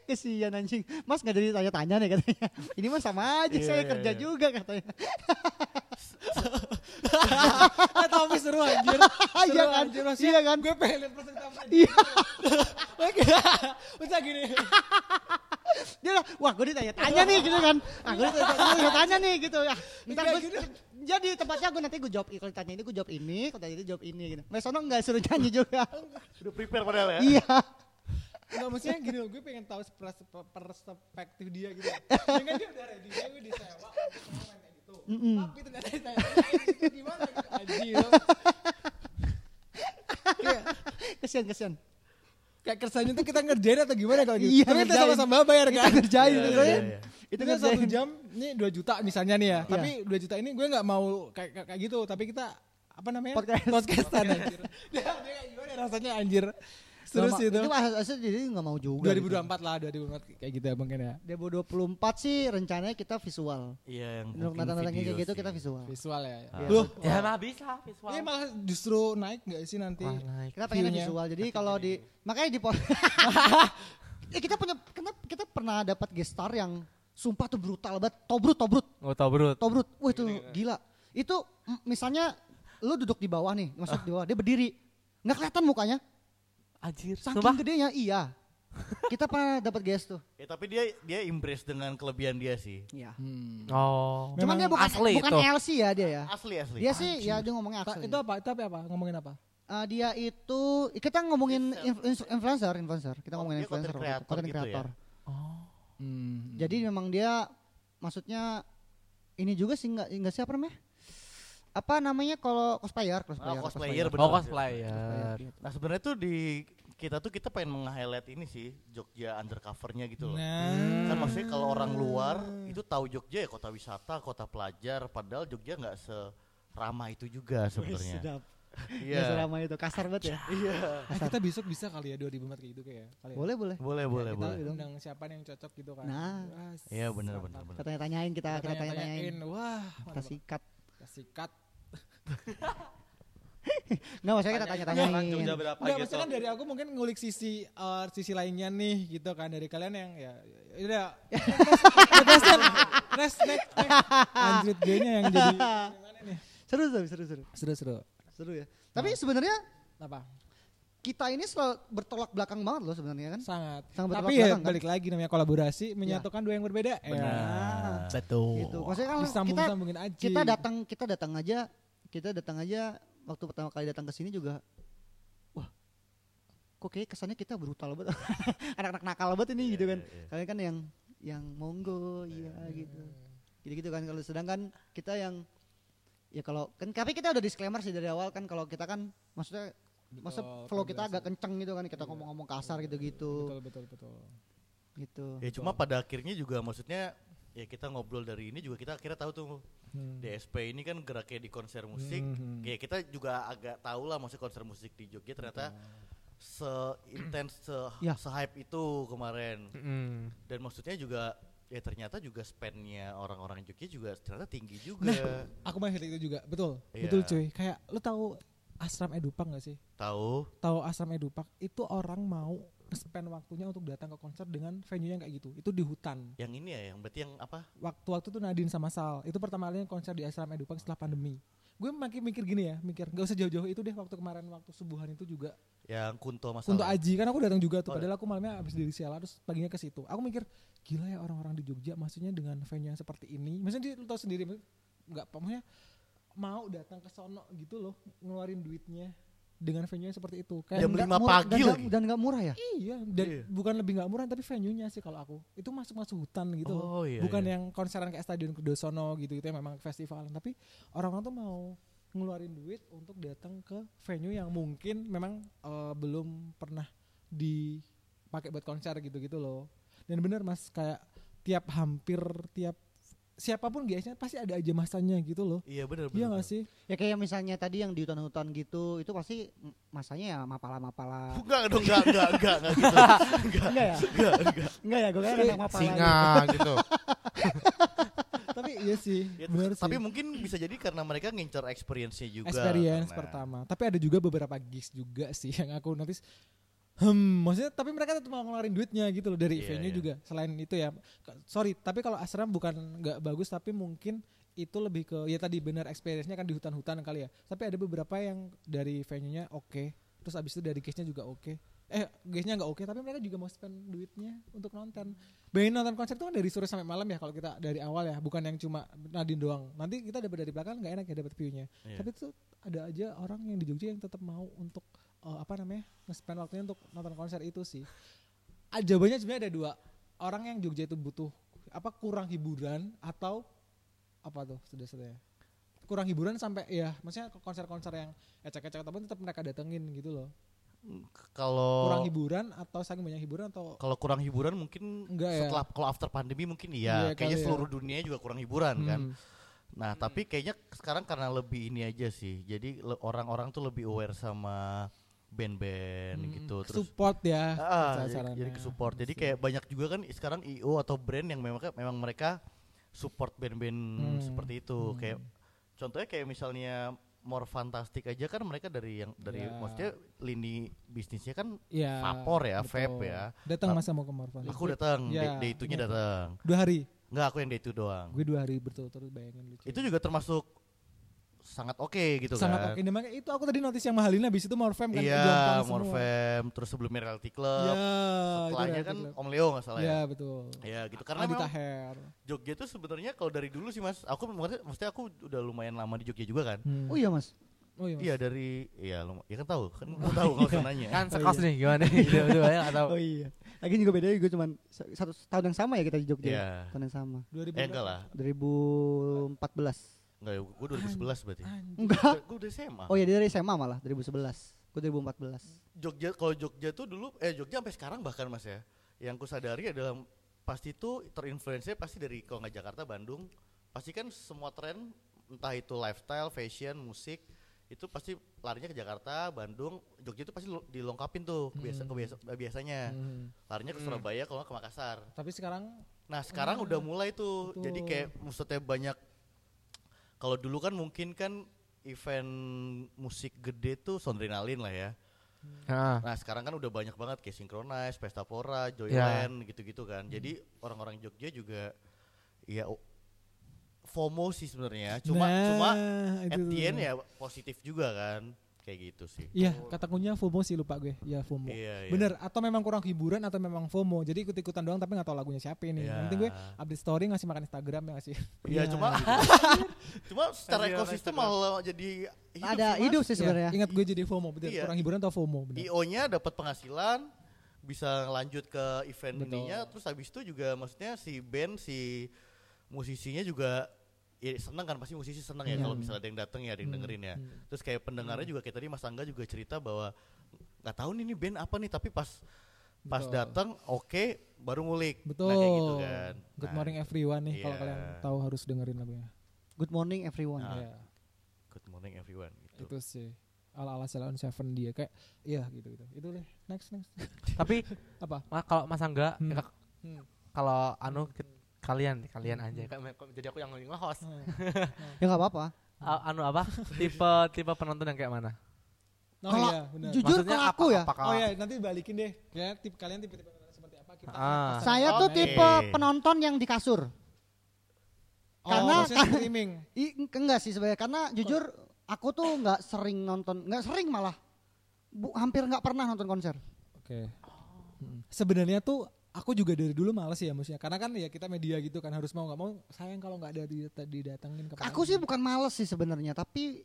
Kesian anjing. Mas nggak jadi tanya-tanya nih katanya. Ini mah sama aja Iya, saya iya, kerja juga katanya. Ah, seru anjir. Seru Iya kan? anjir, Iya kan? Gue pengen liat presentasi. Iya. Oke. Bisa gini. Dia lah, wah gue ditanya-tanya nih gitu kan. Ah gue ditanya-tanya nih gitu ya. Ntar gue jadi tempatnya gue nanti gue jawab kalau ditanya ini gue jawab ini, kalau ditanya ini jawab ini gitu. Nah sono enggak suruh nyanyi juga. Udah prepare padahal ya. Iya. Enggak maksudnya gini loh, gue pengen tahu pers- perspektif dia gitu. Ya kan dia udah ready, dia udah disewa, gitu. Mm-mm. Tapi ternyata ditanya, itu gimana anjir. Kesian kesian. Kayak kesannya tuh kita ngerjain atau gimana kalau gitu. Iya, Tapi kita ngerjain. sama-sama bayar Kita kan. ngerjain Iya, gitu iya, iya. Itu kan kan satu jam, ini 2 juta misalnya nih ya. Iya. Tapi 2 juta ini gue nggak mau kayak kayak- gitu. Tapi kita apa namanya? Podcast. Podcastan anjir. Dia, dia kayak gimana rasanya anjir. Terus Nggak itu. Itu asal jadi nggak mau juga. 2024 lah, 2024 kayak gitu ya mungkin ya. Gitu. 2024 sih rencananya kita visual. Iya yang Untuk nonton kayak gitu sih. kita visual. Visual ya. Ah. Loh, Ya mah bisa visual. ini malah justru naik nggak sih nanti? Wah, naik. Kita pengen visual. Jadi kalau di makanya di Ya kita punya kita, kita pernah dapat guest star yang sumpah tuh brutal banget. Tobrut, tobrut, Nggak tau brut. tobrut. Wah itu gila. Itu misalnya lu duduk di bawah nih, masuk di bawah, dia berdiri. Nggak kelihatan mukanya. Anjir. Saking Sumpah. gedenya, iya. Kita pernah dapat guest tuh. Ya tapi dia dia impress dengan kelebihan dia sih. Iya. Hmm. Oh. Cuman dia bukan asli bukan itu. LC ya dia ya. Asli asli. Dia sih ya dia ngomongnya asli. itu apa? Tapi apa? Ngomongin apa? Eh, dia itu kita ngomongin inf- inf- influencer, influencer. Kita Oh, ngomongin dia content influencer, itu, creator content gitu ya? Oh. Hmm. Jadi memang dia maksudnya ini juga sih enggak enggak siapa namanya? Apa namanya kalau cosplayer, cosplayer. Oh, cosplayer, bener. Oh Cosplayer, cosplayer. Nah sebenarnya tuh di kita tuh kita pengen meng-highlight ini sih Jogja undercovernya gitu loh. Nah. Kan maksudnya kalau orang luar itu tahu Jogja ya kota wisata, kota pelajar, padahal Jogja nggak seramah itu juga sebenarnya. Iya. Iya. selama itu kasar banget ya. Iya. Ah, kita besok bisa kali ya 2004 kayak gitu kayak. Kali ya? Boleh, boleh. Boleh, boleh, kita boleh. undang siapa yang cocok gitu kan. Nah. Iya benar benar benar. Kita tanya-tanyain kita, kita tanya-tanyain. Wah, Kita sikat. Sikat. Nggak maksudnya kita Jogja berapa Enggak, gitu. maksudnya kan dari aku mungkin ngulik sisi eh, sisi lainnya nih gitu kan dari kalian yang ya ya udah next next next Anjrit G-nya yang jadi gimana nih Seru seru seru seru. seru seru Seru ya. Tapi sebenarnya apa kita ini selalu bertolak belakang banget loh sebenarnya kan. sangat Sangat bertolak tapi ya belakang, kan? balik lagi namanya kolaborasi menyatukan dua yang berbeda ya Benar. Betul. Gitu. Maksudnya kan disambung kita sambungin aja kita datang kita datang aja kita datang aja waktu pertama kali datang ke sini juga wah kok kayak kesannya kita brutal banget anak-anak nakal banget ini Iya, gitu kan iya, iya. kalian kan yang yang monggo iya gitu gitu gitu kan kalau sedangkan kita yang ya kalau kan tapi kita udah disclaimer sih dari awal kan kalau kita kan maksudnya masa Betul, flow kita agak kenceng gitu kan kita ngomong-ngomong kasar gitu-gitu betul betul betul gitu Ya cuma pada akhirnya juga maksudnya ya kita ngobrol dari ini juga kita akhirnya tahu tuh Hmm. DSP ini kan geraknya di konser musik. Hmm. Ya kita juga agak tahu lah maksudnya konser musik di Jogja ternyata seintens se, Ya. hype itu kemarin. Mm. Dan maksudnya juga ya ternyata juga spendnya orang-orang Jogja juga ternyata tinggi juga. Nah, aku mau itu juga betul Iya. betul cuy kayak lu tahu Asram Edupak gak sih? Tahu? tahu Asram Edupak? Itu orang mau spend waktunya untuk datang ke konser dengan venue yang kayak gitu. Itu di hutan. Yang ini ya yang berarti yang apa? waktu-waktu tuh Nadine sama Sal. Itu pertama kalinya konser di Asram Edupak setelah pandemi. Gue makin mikir gini ya mikir. Gak usah jauh-jauh itu deh waktu kemarin waktu subuhan itu juga. Yang Kunto masalah. untuk Aji kan aku datang juga Oh, tuh padahal aku malamnya habis dari Siala terus paginya ke situ. Aku mikir gila ya orang-orang di Jogja maksudnya dengan venue yang seperti ini. Maksudnya dia lu tahu sendiri nggak maksudnya mau datang ke sono gitu loh ngeluarin duitnya dengan venue yang seperti itu kayak Jam nggak lima murah- pagi dan nggak- lagi. dan nggak murah ya Iya, dan Iya. bukan lebih nggak murah tapi venue-nya sih kalau aku. Itu masuk-masuk hutan gitu loh. Oh iya. bukan iya. yang konseran kayak Stadion Kudosono gitu gitu ya memang festival. Tapi orang-orang tuh mau ngeluarin duit untuk datang ke venue yang mungkin memang eh, belum pernah dipakai buat konser gitu-gitu loh. Dan bener Mas kayak tiap hampir tiap siapa pun guysnya pasti ada aja masanya gitu loh. Iya benar Iya benar. gak sih? ya kayak misalnya tadi yang di hutan-hutan gitu itu pasti masanya ya mapala-mapala Enggak dong, enggak, enggak, enggak, enggak gitu. enggak ya Enggak, enggak. enggak ya gue kan anak mapala singa gitu. tapi iya sih, Ya, tapi sih. mungkin bisa jadi karena mereka ngincer experience-nya juga. experience karena- pertama. Tapi ada juga beberapa gigs juga sih yang aku notice. Hmm, maksudnya tapi mereka tetap mau ngeluarin duitnya gitu loh dari Iya, venue iya. juga. Selain itu ya, sorry, tapi kalau asram bukan nggak bagus tapi mungkin itu lebih ke ya tadi benar experience-nya kan di hutan-hutan kali ya. Tapi ada beberapa yang dari venue-nya oke, terus abis itu dari guest-nya juga oke. Eh, guest-nya nggak oke, tapi mereka juga mau spend duitnya untuk nonton. Bayangin nonton konser itu kan dari sore sampai malam ya kalau kita dari awal ya, bukan yang cuma Nadine doang. Nanti kita dapat dari belakang nggak enak ya dapat view-nya. Iya. Tapi tuh ada aja orang yang di Jogja yang tetap mau untuk eh, apa namanya nge-spend waktunya untuk nonton konser itu sih. Ah, jawabannya sebenarnya ada dua. Orang yang Jogja itu butuh apa kurang hiburan atau apa tuh sudah sudah kurang hiburan sampai ya maksudnya konser-konser yang ecek-ecek ataupun tetap mereka datengin gitu loh. Kalau Kurang hiburan atau saking banyak hiburan atau kalau kurang hiburan mungkin Enggak ya. setelah kalau after pandemi mungkin Iya, iya, kali kayaknya ya. seluruh dunia juga kurang hiburan kan. Hmm. Nah, tapi kayaknya sekarang karena lebih ini aja sih. Jadi orang-orang tuh lebih aware sama band-band Hmm, gitu terus support ya Ah, acara-acaranya. jadi ke support. Jadi kayak banyak juga kan sekarang IO atau brand yang memang memang mereka support band-band Hmm, seperti itu. hmm. Kayak contohnya kayak misalnya More Fantastic aja kan mereka dari yang dari Ya. maksudnya lini bisnisnya kan ya, vapor ya, betul. vape ya. Datang masa mau ke Morfan. Aku datang, Ya, day, day itunya iya. datang. Dua hari. Enggak, aku yang day itu doang. Gue dua hari berturut-turut bayangin lucu. Itu juga termasuk sangat oke gitu sangat kan. oke. Nah, makanya itu aku tadi notice yang mahalin habis itu Morfem kan Iya. Morfem, terus sebelumnya Reality Club. Ya, Setelahnya itu kan Club. Om Leo nggak salah Ya ya. betul. Ya gitu karena memang Taher. Jogja tuh sebenarnya kalau dari dulu sih Mas, aku maksudnya, maksudnya aku udah lumayan lama di Jogja juga kan. Hmm. oh iya mas Oh iya. Mas. Iya dari iya lum- ya kan tahu kan lu tahu kalau usah nanya. Kan Oh, sekos iya. nih gimana? Dua duanya nggak tahu. oh iya lagi juga beda juga cuman sa- satu tahun yang sama ya kita di Jogja Iya. tahun yang sama 2000 Eh enggak lah. 2014 Enggak ya, gua 2011 berarti. Enggak Gua udah SMA. oh iya dia dari SMA malah 2011 gue 2014 Jogja kalau Jogja tuh dulu eh Jogja sampai sekarang bahkan Mas ya. Yang ku sadari adalah pasti tuh terinfluence pasti dari kalau nggak Jakarta Bandung pasti kan semua tren entah itu lifestyle, fashion, musik itu pasti larinya ke Jakarta, Bandung, Jogja itu pasti dilengkapin tuh kebiasa, Hmm. kebiasa- biasanya. Hmm. Larinya ke Hmm. Surabaya kalau nggak ke Makassar. Tapi sekarang Nah sekarang Ah, udah mulai tuh, jadi betul. kayak maksudnya banyak. Kalau dulu kan mungkin kan event musik gede tuh Sondrenalin lah ya. Nah, Nah sekarang kan udah banyak banget kayak Synchronize, Pesta Pora, Joyland gitu-gitu kan. Jadi orang-orang Jogja juga ya FOMO sih sebenarnya. Cuma Nah, cuma at the end ya positif juga kan. Kayak gitu sih. Iya, kata kuncinya FOMO sih lupa gue. Ya FOMO. Iya, iya. Bener, atau memang kurang hiburan atau memang FOMO. Jadi ikut-ikutan doang tapi nggak tahu lagunya siapa ini. Iya. Yang penting gue update story ngasih makan Instagram ya ngasih. Iya cuma cuma secara Iya, ekosistem malah jadi hidup Ada sih, hidup sih sebenarnya. Ingat gue jadi FOMO, bener. Iya. Kurang hiburan atau FOMO, bener. IO-nya dapat penghasilan bisa lanjut ke event Betul. ininya terus habis itu juga maksudnya si band si musisinya juga ya seneng kan pasti musisi seneng ya Iya. kalau misalnya ada yang datang ya ada yang Hmm, dengerin ya hmm. terus kayak pendengarnya juga kayak tadi Mas Angga juga cerita bahwa nggak tahu nih ini band apa nih tapi pas pas Betul. datang oke baru ngulik Betul. nah, kayak gitu kan Good Nah, morning everyone nih kalau iya. kalian tahu harus dengerin lagunya. Good morning everyone. Ah. Iya. good morning everyone gitu Itu sih ala-ala Salon Seven dia kayak iya gitu gitu. Itu deh. Next next. tapi Apa? ma- kalau Mas Angga, Hmm. ya, Hmm. kalau anu ki- kalian kalian aja kayak kok jadi aku yang nge-host. Ya nggak apa-apa. A- anu apa? tipe tipe penonton yang kayak mana? Oh Kalau iya, benar. Jujur Maksudnya kalau aku apa- ya, apakah- Oh iya, nanti balikin deh. Ya, tip kalian tipe-tipe seperti apa kita. Ah. saya tuh tipe penonton yang di kasur. Oh, karena- karena- streaming. I, enggak sih sebenarnya karena jujur aku tuh nggak sering nonton, nggak sering malah. Bu, hampir nggak pernah nonton konser. Oke. Mm. Sebenarnya tuh aku juga dari dulu males ya maksudnya karena kan ya kita media gitu kan harus mau nggak mau sayang kalau nggak ada di- didatengin ke Aku sih bukan males sih sebenarnya, tapi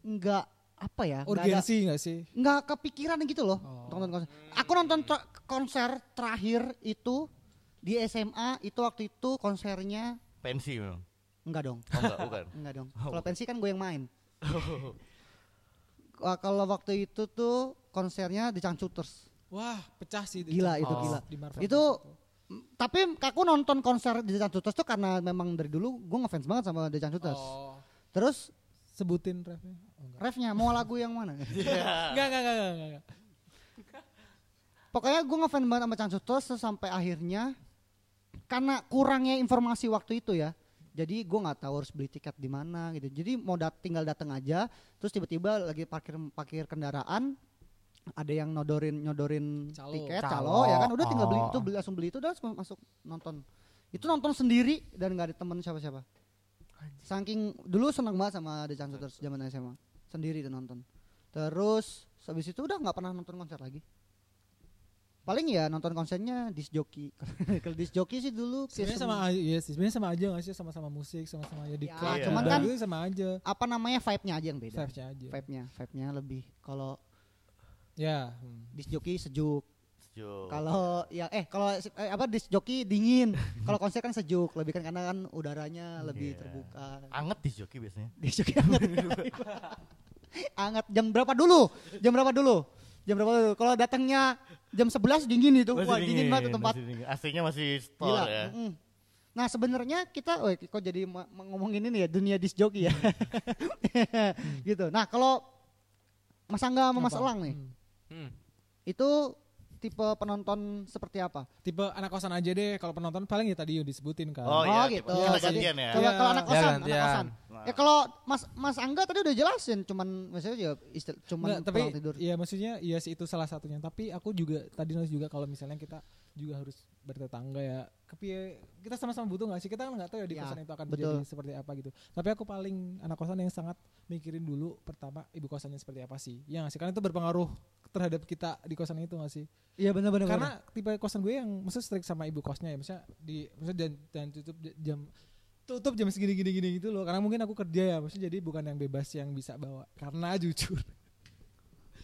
nggak apa ya, urgensi nggak sih? nggak kepikiran gitu loh Oh. nonton konser. Aku nonton tra- konser terakhir itu di SMA itu waktu itu konsernya pensi memang enggak dong, oh enggak bukan enggak dong. Oh. Kalau pensi kan gue yang main. Wah, kalau waktu itu tuh konsernya di Cangcuters. Wah, pecah sih. Gila itu Oh. gila. Di Marvel. Itu tapi aku nonton konser di Cangcuters tuh karena memang dari dulu gue ngefans banget sama The Cangcuters. Oh. Terus Sebutin refnya. Oh, refnya mau lagu yang mana? Enggak, enggak, enggak, enggak, enggak. Pokoknya gue ngefans banget sama terus sampai akhirnya karena kurangnya informasi waktu itu ya. Jadi gue nggak tahu harus beli tiket di mana gitu. Jadi mau dat tinggal datang aja. Terus tiba-tiba lagi parkir parkir kendaraan ada yang nodorin nyodorin Calo. tiket Calo. calo ya kan udah tinggal beli Oh. itu beli langsung beli itu udah langsung masuk nonton. Itu nonton sendiri dan nggak ada temen siapa-siapa. Saking dulu seneng banget sama The Cangcuters zaman SMA. Sendiri tuh nonton. Terus habis itu udah nggak pernah nonton konser lagi. Paling ya nonton konsernya disc jockey. Kalau disc jockey sih dulu Sebenarnya sama iya sih. Sebenarnya sama aja nggak sih sama-sama musik, sama-sama ya di Ya, club. cuman juga kan- gitu sama aja. apa namanya vibe-nya aja yang beda. Vibes-nya aja. Vibe-nya, vibe-nya lebih. Kalau Ya. hmm. disc jockey sejuk. Sejuk. Kalau ya eh kalau eh, apa disc jockey dingin. Kalau konser kan sejuk, lebih kan karena kan udaranya lebih Iya. terbuka. anget di joki biasanya Disc jockey hangat. hangat jam berapa dulu? Jam berapa dulu? Jam berapa dulu? Kalau datangnya jam 11 dingin itu. Wah, dingin, banget tempat. masih dingin. AC-nya masih store Gila. ya mm-mm. Nah sebenarnya kita, oh kok jadi ngomongin ini ya dunia disc jockey ya, gitu. Nah kalau Mas Angga sama Mas? Elang nih, Hmm. Hmm. itu tipe penonton seperti apa? Tipe anak kosan aja deh. Kalau penonton paling ya tadi yang disebutin kan. Oh, iya, gitu. tipe- kita gantian ya. Coba Iya. kalau anak Ya, kosan, anak gantian. kosan. Nah. Ya kalau Mas Mas Angga tadi udah jelasin, cuman maksudnya ya istil, cuman Nggak, tapi tidur. ya maksudnya iya sih itu salah satunya. Tapi aku juga tadi nulis juga kalau misalnya kita juga harus bertetangga ya. Kepie kita sama-sama butuh nggak sih? Kita kan nggak tahu ya di Ya, kosan itu akan betul. menjadi seperti apa gitu. Tapi aku paling anak kosan yang sangat mikirin dulu pertama ibu kosannya seperti apa sih. Ya nggak sih? Karena itu berpengaruh terhadap kita di kosan itu nggak sih? Iya benar-benar. Karena tipe kosan gue yang maksudnya strict sama ibu kosnya ya. Misalnya di maksudnya dan, dan tutup jam tutup jam segini gini gini gitu loh. Karena mungkin aku kerja ya, maksudnya jadi bukan yang bebas yang bisa bawa. Karena jujur,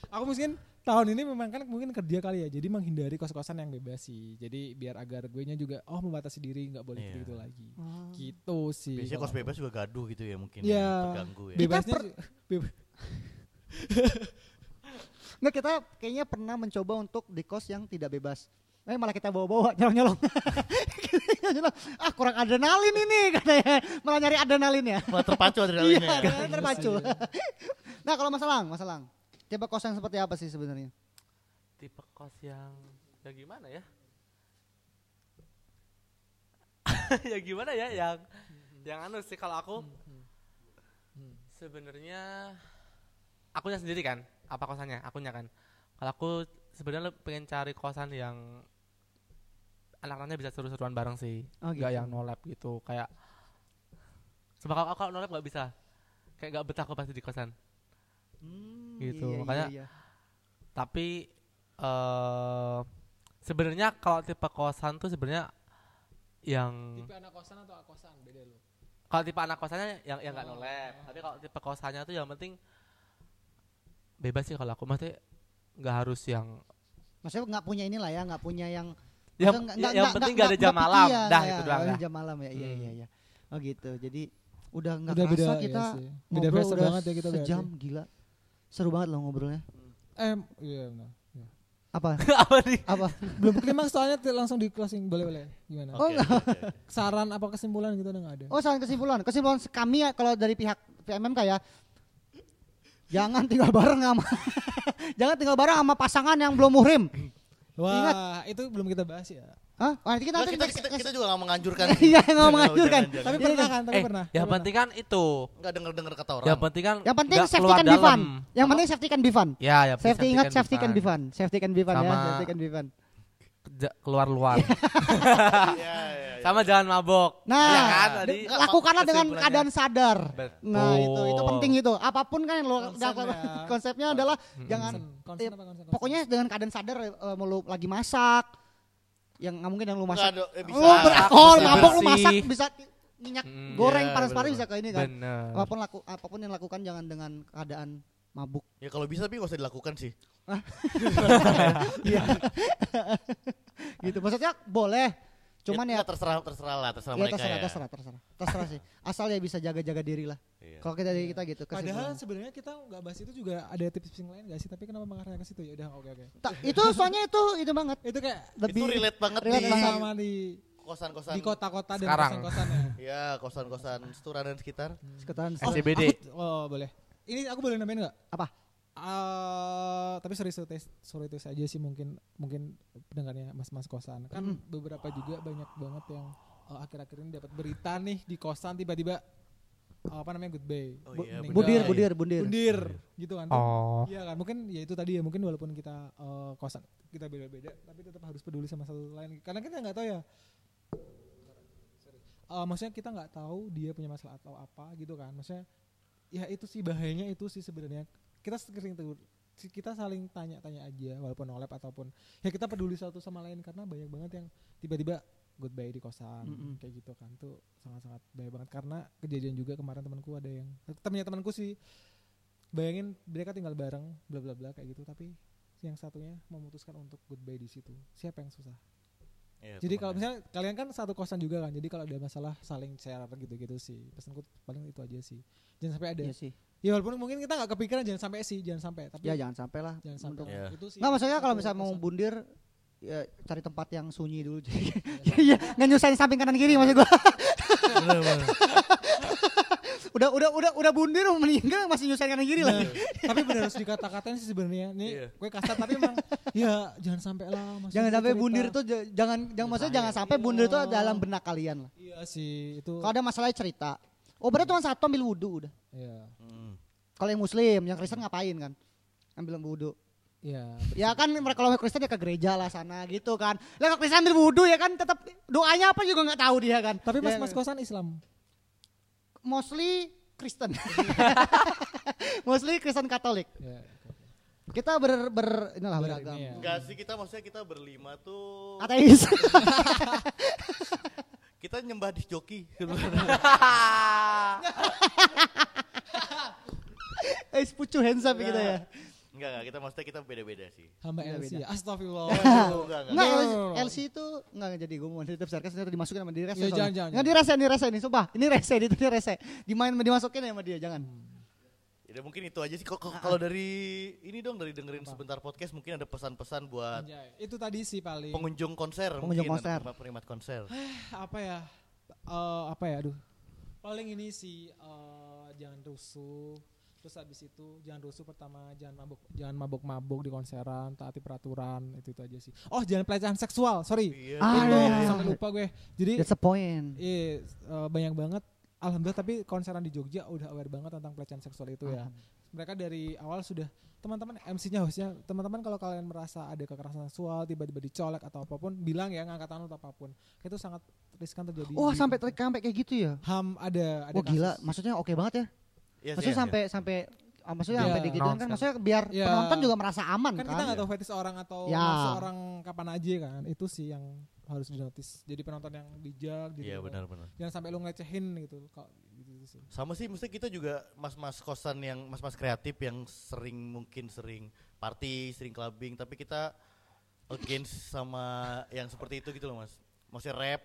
aku mungkin tahun ini memang kan mungkin kerja kali ya, jadi menghindari kos-kosan yang bebas sih. Jadi biar agar gue nya juga oh membatasi diri nggak boleh Iya. gitu lagi. Oh. Gitu sih. biasanya kos bebas juga gaduh gitu ya mungkin Iya. ya, terganggu ya Bebasnya bebas. Nggak kita kayaknya pernah mencoba untuk di kos yang tidak bebas. Eh malah kita bawa-bawa nyolong-nyolong. Ah kurang adrenalin ini katanya. Malah nyari adrenalin ya. Malah terpacu Iya, adrenalinnya ya. adrenalin terpacu. nah kalau masalah, masalah. Tipe kos yang seperti apa sih sebenarnya? tipe kos yang ya gimana ya ya gimana ya yang yang anu sih kalau aku Sebenarnya akunya sendiri kan, apa kosannya? Akunya kan. Kalau aku sebenarnya pengen cari kosan yang anak-anaknya bisa seru-seruan bareng sih. Oh, gitu. yang no lab gitu, kayak Sebab kalau, kalau no lab nggak bisa. Kayak gak betah aku pasti di kosan. Hmm, Gitu, iya, iya, makanya- iya. Tapi eh sebenarnya kalau tipe kosan tuh sebenarnya yang Tipe anak kosan atau kosan beda lo. kalau tipe anak kosannya yang yang nggak Oh. no lab. Tapi kalau tipe kosannya tuh yang penting bebas sih kalau aku maksudnya nggak harus yang Maksudnya nggak punya inilah ya, nggak punya yang yang, maksudnya yang, yang penting nggak ada jam malam. picky ya, Dah ya, itu doang ada jam malam ya. Iya Hmm. iya iya. Oh gitu. Jadi udah nggak kerasa beda kita iya sih. Beda ngobrol udah banget ya kita sejam berarti. gila. Seru banget loh ngobrolnya. Eh, iya benar. Apa? Apa nih? Apa? Belum klimaks soalnya langsung di closing boleh boleh. Gimana? Oh, Oke, enggak. oke. Saran apa kesimpulan gitu ada nggak ada? Oh, saran kesimpulan. Kesimpulan kami ya kalau dari pihak PMMK ya. Jangan tinggal bareng sama Jangan tinggal bareng sama pasangan yang belum muhrim. Wah, itu belum kita bahas ya. Hah? Wah, nanti kita Nah, nanti kita, kita, next- kita juga gak menganjurkan. Iya, nggak menganjurkan. jangan, Tapi pernah kan? Tapi eh, pernah. yang penting kan itu. Nggak denger-denger kata orang. Yang penting kan Yang penting nggak safety keluar can be fun. dalam. Yang penting safety can be fun. Ya, ya Safety ingat safety can be fun. fun. Safety can be fun ya, Sama- safety can be fun. Ja- keluar luar. Iya, iya, iya. Sama jangan mabok. Nah, kan tadi. Nggak, lakukanlah dengan keadaan sadar. Betul. Nah, itu itu penting itu. Apa pun kan yang lo Konsepnya. adalah Mm-mm. jangan eh, pokoknya dengan keadaan sadar eh, mau lu lagi masak yang nggak mungkin yang lu masak ada- eh, bisa. lu beralkohol bersih- mabok lu masak bisa minyak Mm, goreng iya, panas-panas bener. bisa ke ini kan Bener. apa pun laku apa pun yang lakukan jangan dengan keadaan mabuk Ya kalau bisa tapi gak usah dilakukan sih. Iya. gitu maksudnya boleh cuman ya, nggak terserah terserah lah, terserah ya mereka terserah, ya. terserah terserah terserah sih asal ya bisa jaga-jaga diri lah Iya. kalau kita dari kita gitu Padahal sebenarnya kita nggak bahas itu juga ada tips-tips yang lain gak sih? Tapi kenapa mengarahnya ke situ ya? Udah oke oke. Ta- itu soalnya itu itu banget Itu kayak lebih Itu relate banget relate di banget. sama di kosan-kosan. di kota-kota dan Sekarang. kosan-kosan ya. Ya, kosan-kosan Setura dan sekitar. sekitaran Oh, SCBD. Aku- oh boleh. Ini aku boleh nambahin nggak? Apa? Eh, tapi sorry sorry sorry itu saja sih mungkin mungkin pendengarnya mas-mas kosan kan Mm. beberapa juga banyak banget yang eh, akhir-akhir ini dapat berita nih di kosan tiba-tiba eh, apa namanya goodbye Oh iya, meninggal. bundir Iya. bundir bundir bundir gitu kan. Oh. Iya kan mungkin ya itu tadi ya mungkin walaupun kita eh, kosan kita beda-beda tapi tetap harus peduli sama satu lain karena kita nggak tahu ya Sorry. Eh, maksudnya kita nggak tahu dia punya masalah atau apa gitu kan maksudnya ya itu sih bahayanya itu sih sebenarnya kita sering tuh si- kita saling tanya-tanya aja walaupun olep ataupun ya kita peduli satu sama lain karena banyak banget yang tiba-tiba goodbye di kosan Mm-mm. kayak gitu kan. Tuh sangat-sangat bahaya banget karena kejadian juga kemarin temanku ada yang temennya temanku sih bayangin mereka tinggal bareng bla bla bla kayak gitu. Tapi yang satunya memutuskan untuk goodbye di situ. Siapa yang susah Iya, jadi kalau misalnya kalian kan satu kosan juga kan jadi kalau ada masalah saling share gitu gitu sih. Pesanku paling itu aja sih. Jangan sampai ada. Iya sih. Ya walaupun mungkin kita nggak kepikiran jangan sampai sih jangan sampai tapi ya jangan sampai lah jangan sampai. Untuk- Iya. itu sih. Nggak maksudnya kalau misalnya mau bundir ya cari tempat yang sunyi dulu. Iya, nggak nyusahin samping kanan kiri maksud gua. Udah udah udah udah bundir mau meninggal masih nyusahin kanan kiri Nah, lagi. tapi benar harus dikata-katain sih sebenarnya nih Iya. gue kasar tapi emang ya jangan sampai lah Jangan sampai cerita. bundir tuh jangan jangan maksudnya jangan sampai bundir tuh dalam benak kalian lah. iya sih itu Kalau ada masalah cerita. Oh berarti cuma satu ambil wudhu udah. iya Hmm. Kalau yang muslim, yang Kristen ngapain kan? Ambil wudhu. iya Ya kan mereka kalau Kristen ya ke gereja lah sana gitu kan. Lah kalau Kristen ambil wudhu ya kan tetap doanya apa juga nggak tahu dia kan. tapi mas Ya, mas kosan Islam mostly Kristen. mostly Kristen Katolik. ya Kita ber, ber inilah Ber- beragam. ini ya. Enggak sih kita maksudnya kita berlima tuh Ateis. kita nyembah di joki. Eh, pucu hands up gitu ya. Enggak, enggak, kita maksudnya kita beda-beda sih. hamba Beda-beda. LC ya astagfirullah enggak, enggak. Enggak, LC, itu enggak jadi gue mau nitip sarkas ternyata dimasukin sama dia rese. Ya, jangan, jangan, Enggak di rese, ini rese ini, sumpah. Ini rese, itu ini rese. Dimain dimasukin ya sama dia, jangan. Ya mungkin itu aja sih. Kalau dari ini dong dari dengerin sebentar podcast mungkin ada pesan-pesan buat Anjay. itu tadi sih paling pengunjung konser, Pengunjung mungkin, konser. ada penikmat konser. apa ya Eh, apa ya aduh paling ini sih eh, jangan rusuh terus habis itu jangan rusuh pertama jangan mabuk jangan mabuk mabuk di konseran taati peraturan itu itu aja sih oh jangan pelecehan seksual sorry Iya. Ah, itu iya. sampai lupa gue jadi That's a point. iya eh, banyak banget alhamdulillah tapi konseran di Jogja udah aware banget tentang pelecehan seksual itu ya. Mereka dari awal sudah teman-teman MC-nya hostnya teman-teman kalau kalian merasa ada kekerasan seksual tiba-tiba dicolek atau apa pun bilang ya ngangkat tangan atau apa pun itu sangat riskan terjadi. Wah, di- sampai sampai kayak gitu ya. ham ada ada Wah gila, maksudnya oke banget ya. Iya sih, Maksudnya iya. sampai sampai ah, maksudnya Iya. sampai digituin kan maksudnya biar Iya. penonton juga merasa aman kan kan. kita nggak tahu fetish orang atau Ya. nafsu orang kapan aja kan itu sih yang harus dinotis jadi penonton yang bijak jadi Iya benar-benar. jangan sampai lu ngelecehin gitu kok gitu, gitu sih Sama sih, mesti kita juga mas-mas kosan yang mas-mas kreatif yang sering mungkin sering party, sering clubbing, tapi kita against sama yang seperti itu gitu loh mas. Maksudnya rap,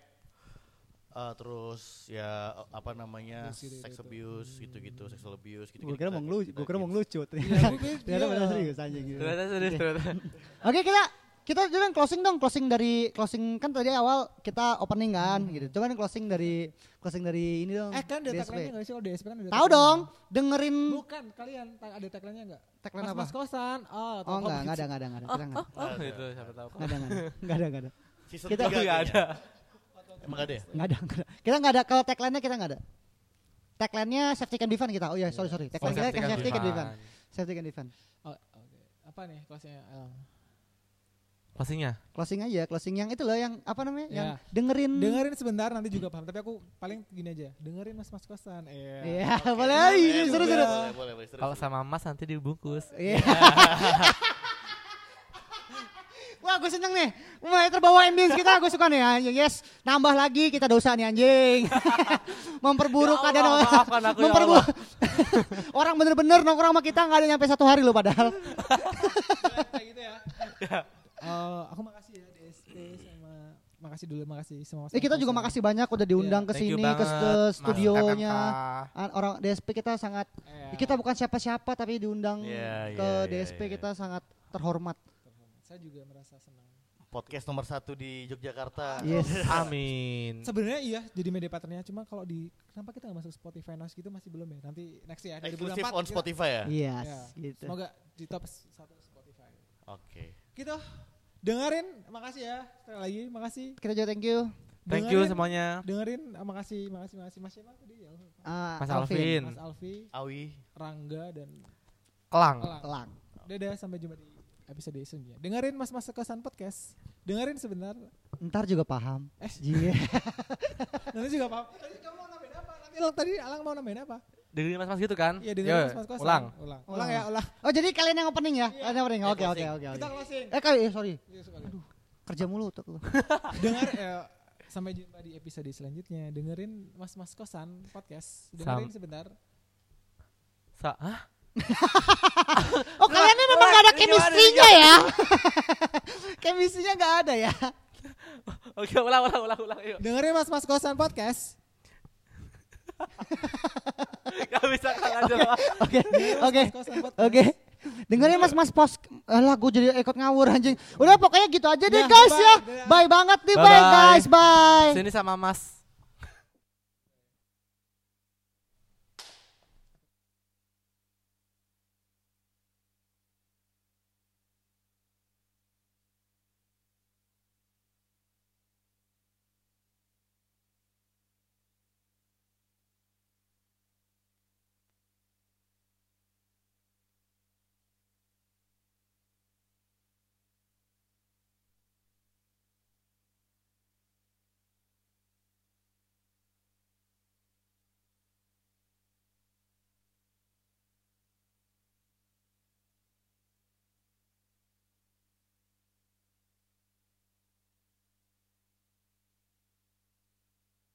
eh, terus ya apa namanya Abuse gitu, sex gitu. abuse gitu-gitu, sexual abuse gitu. Gue kira mau ngelucu, gue kira mau ngelucu Iya, ternyata. benar serius aja gitu. Ternyata serius ternyata. Oke kita kita coba closing dong closing dari closing kan tadi awal kita opening kan gitu. Coba nih closing dari closing dari ini dong. eh kan ada DSP. tagline-nya nggak sih kalau DSP kan ada Tahu dong, dengerin bukan kalian ada tagline-nya nggak tagline apa? mas kosan oh, Oh enggak, enggak ada, enggak ada, enggak ada. Kita enggak Oh, itu siapa tahu. enggak ada, enggak ada. Enggak ada, ada. Season Kita- tiga Enggak kayaknya. ada. Emang ada ya? Enggak ada, enggak ada. Kita enggak ada kalau tagline-nya kita enggak ada. Tagline-nya safety can be fun kita. Oh iya, sorry sorry. Tagline kita kan safety can be fun. Safety can be fun. oh, oke apa nih Elang? Closingnya. Closing aja, closing yang itu loh yang apa namanya? Yang Ya. dengerin dengerin sebentar nanti juga paham tapi aku paling gini aja dengerin mas mas kosan iya Iya, boleh. Ih, seru seru. Boleh, boleh, seru, Kalau sama Mas nanti dibungkus. Iya. Wah gue seneng nih. Mulai terbawa ambience kita gue suka nih. Anjing Yes. Nambah lagi kita dosa nih anjing. Memperburuk Ya Allah, keadaan orang. aku, ya Memperburuk Orang bener-bener nongkrong sama kita gak ada nyampe satu hari loh padahal. Kayak gitu ya. Eh, aku makasih ya DSP sama makasih dulu makasih semua Eh kita juga makasih banyak udah diundang ke Thank you sini ke, ke studionya. FMK. Ah, Orang DSP kita sangat Iya. Kita bukan siapa-siapa tapi diundang Iya, ke iya, iya, DSP iya. kita sangat terhormat saya juga merasa senang Podcast nomor satu di Yogyakarta. Yes Amin. sebenarnya iya jadi media partnernya cuma kalau di kenapa kita nggak masuk Spotify Noise gitu masih belum ya nanti next ya Eksklusif 2024 on kita- Spotify ya? Yes Ya, gitu semoga di top satu Spotify Oke. gitu dengerin makasih ya sekali lagi makasih Kita juga thank you Thank you Dengerin- semuanya. dengerin ah, makasih makasih makasih mas siapa tadi ya Ah, Mas Alvin. Mas Alfi Awi. Rangga dan Kelang. Elang. Elang Dadah sampai jumpa di episode selanjutnya. Dengerin Mas Mas Kosan Podcast. Dengerin sebentar. Ntar juga paham Eh. Iya Nanti juga paham. Tadi kamu mau nambahin apa? Nanti tadi Alang mau nambahin apa? Dengerin mas-mas gitu kan? Iya dengerin Yo, Mas Mas Kosan. Ulang. Ulang. Ulang ya, ulang. Oh jadi kalian yang opening ya? Iya. Kalian yang opening. Iya, Oke oke oke Kita oke. closing. Eh kali eh, sorry. Iya, suka. Kerja mulu tuh lu. Dengar ya, sampai jumpa di episode selanjutnya. Dengerin Mas Mas Kosan Podcast. Dengerin Sam- sebentar. Sa Hah? Oh kalian memang gak ada chemistry-nya ya? chemistry-nya gak ada ya? Oke, ulang ulang ulang ulang yuk. Dengerin Mas Mas Kosan Podcast. Gak bisa aja Pak. Oke oke oke. Dengerin mas mas pos. Alah gue jadi ikut ngawur anjing. Udah pokoknya gitu aja deh Ya, guys bye. ya. Bye banget nih bye Bye-bye. guys bye. Sini sama Mas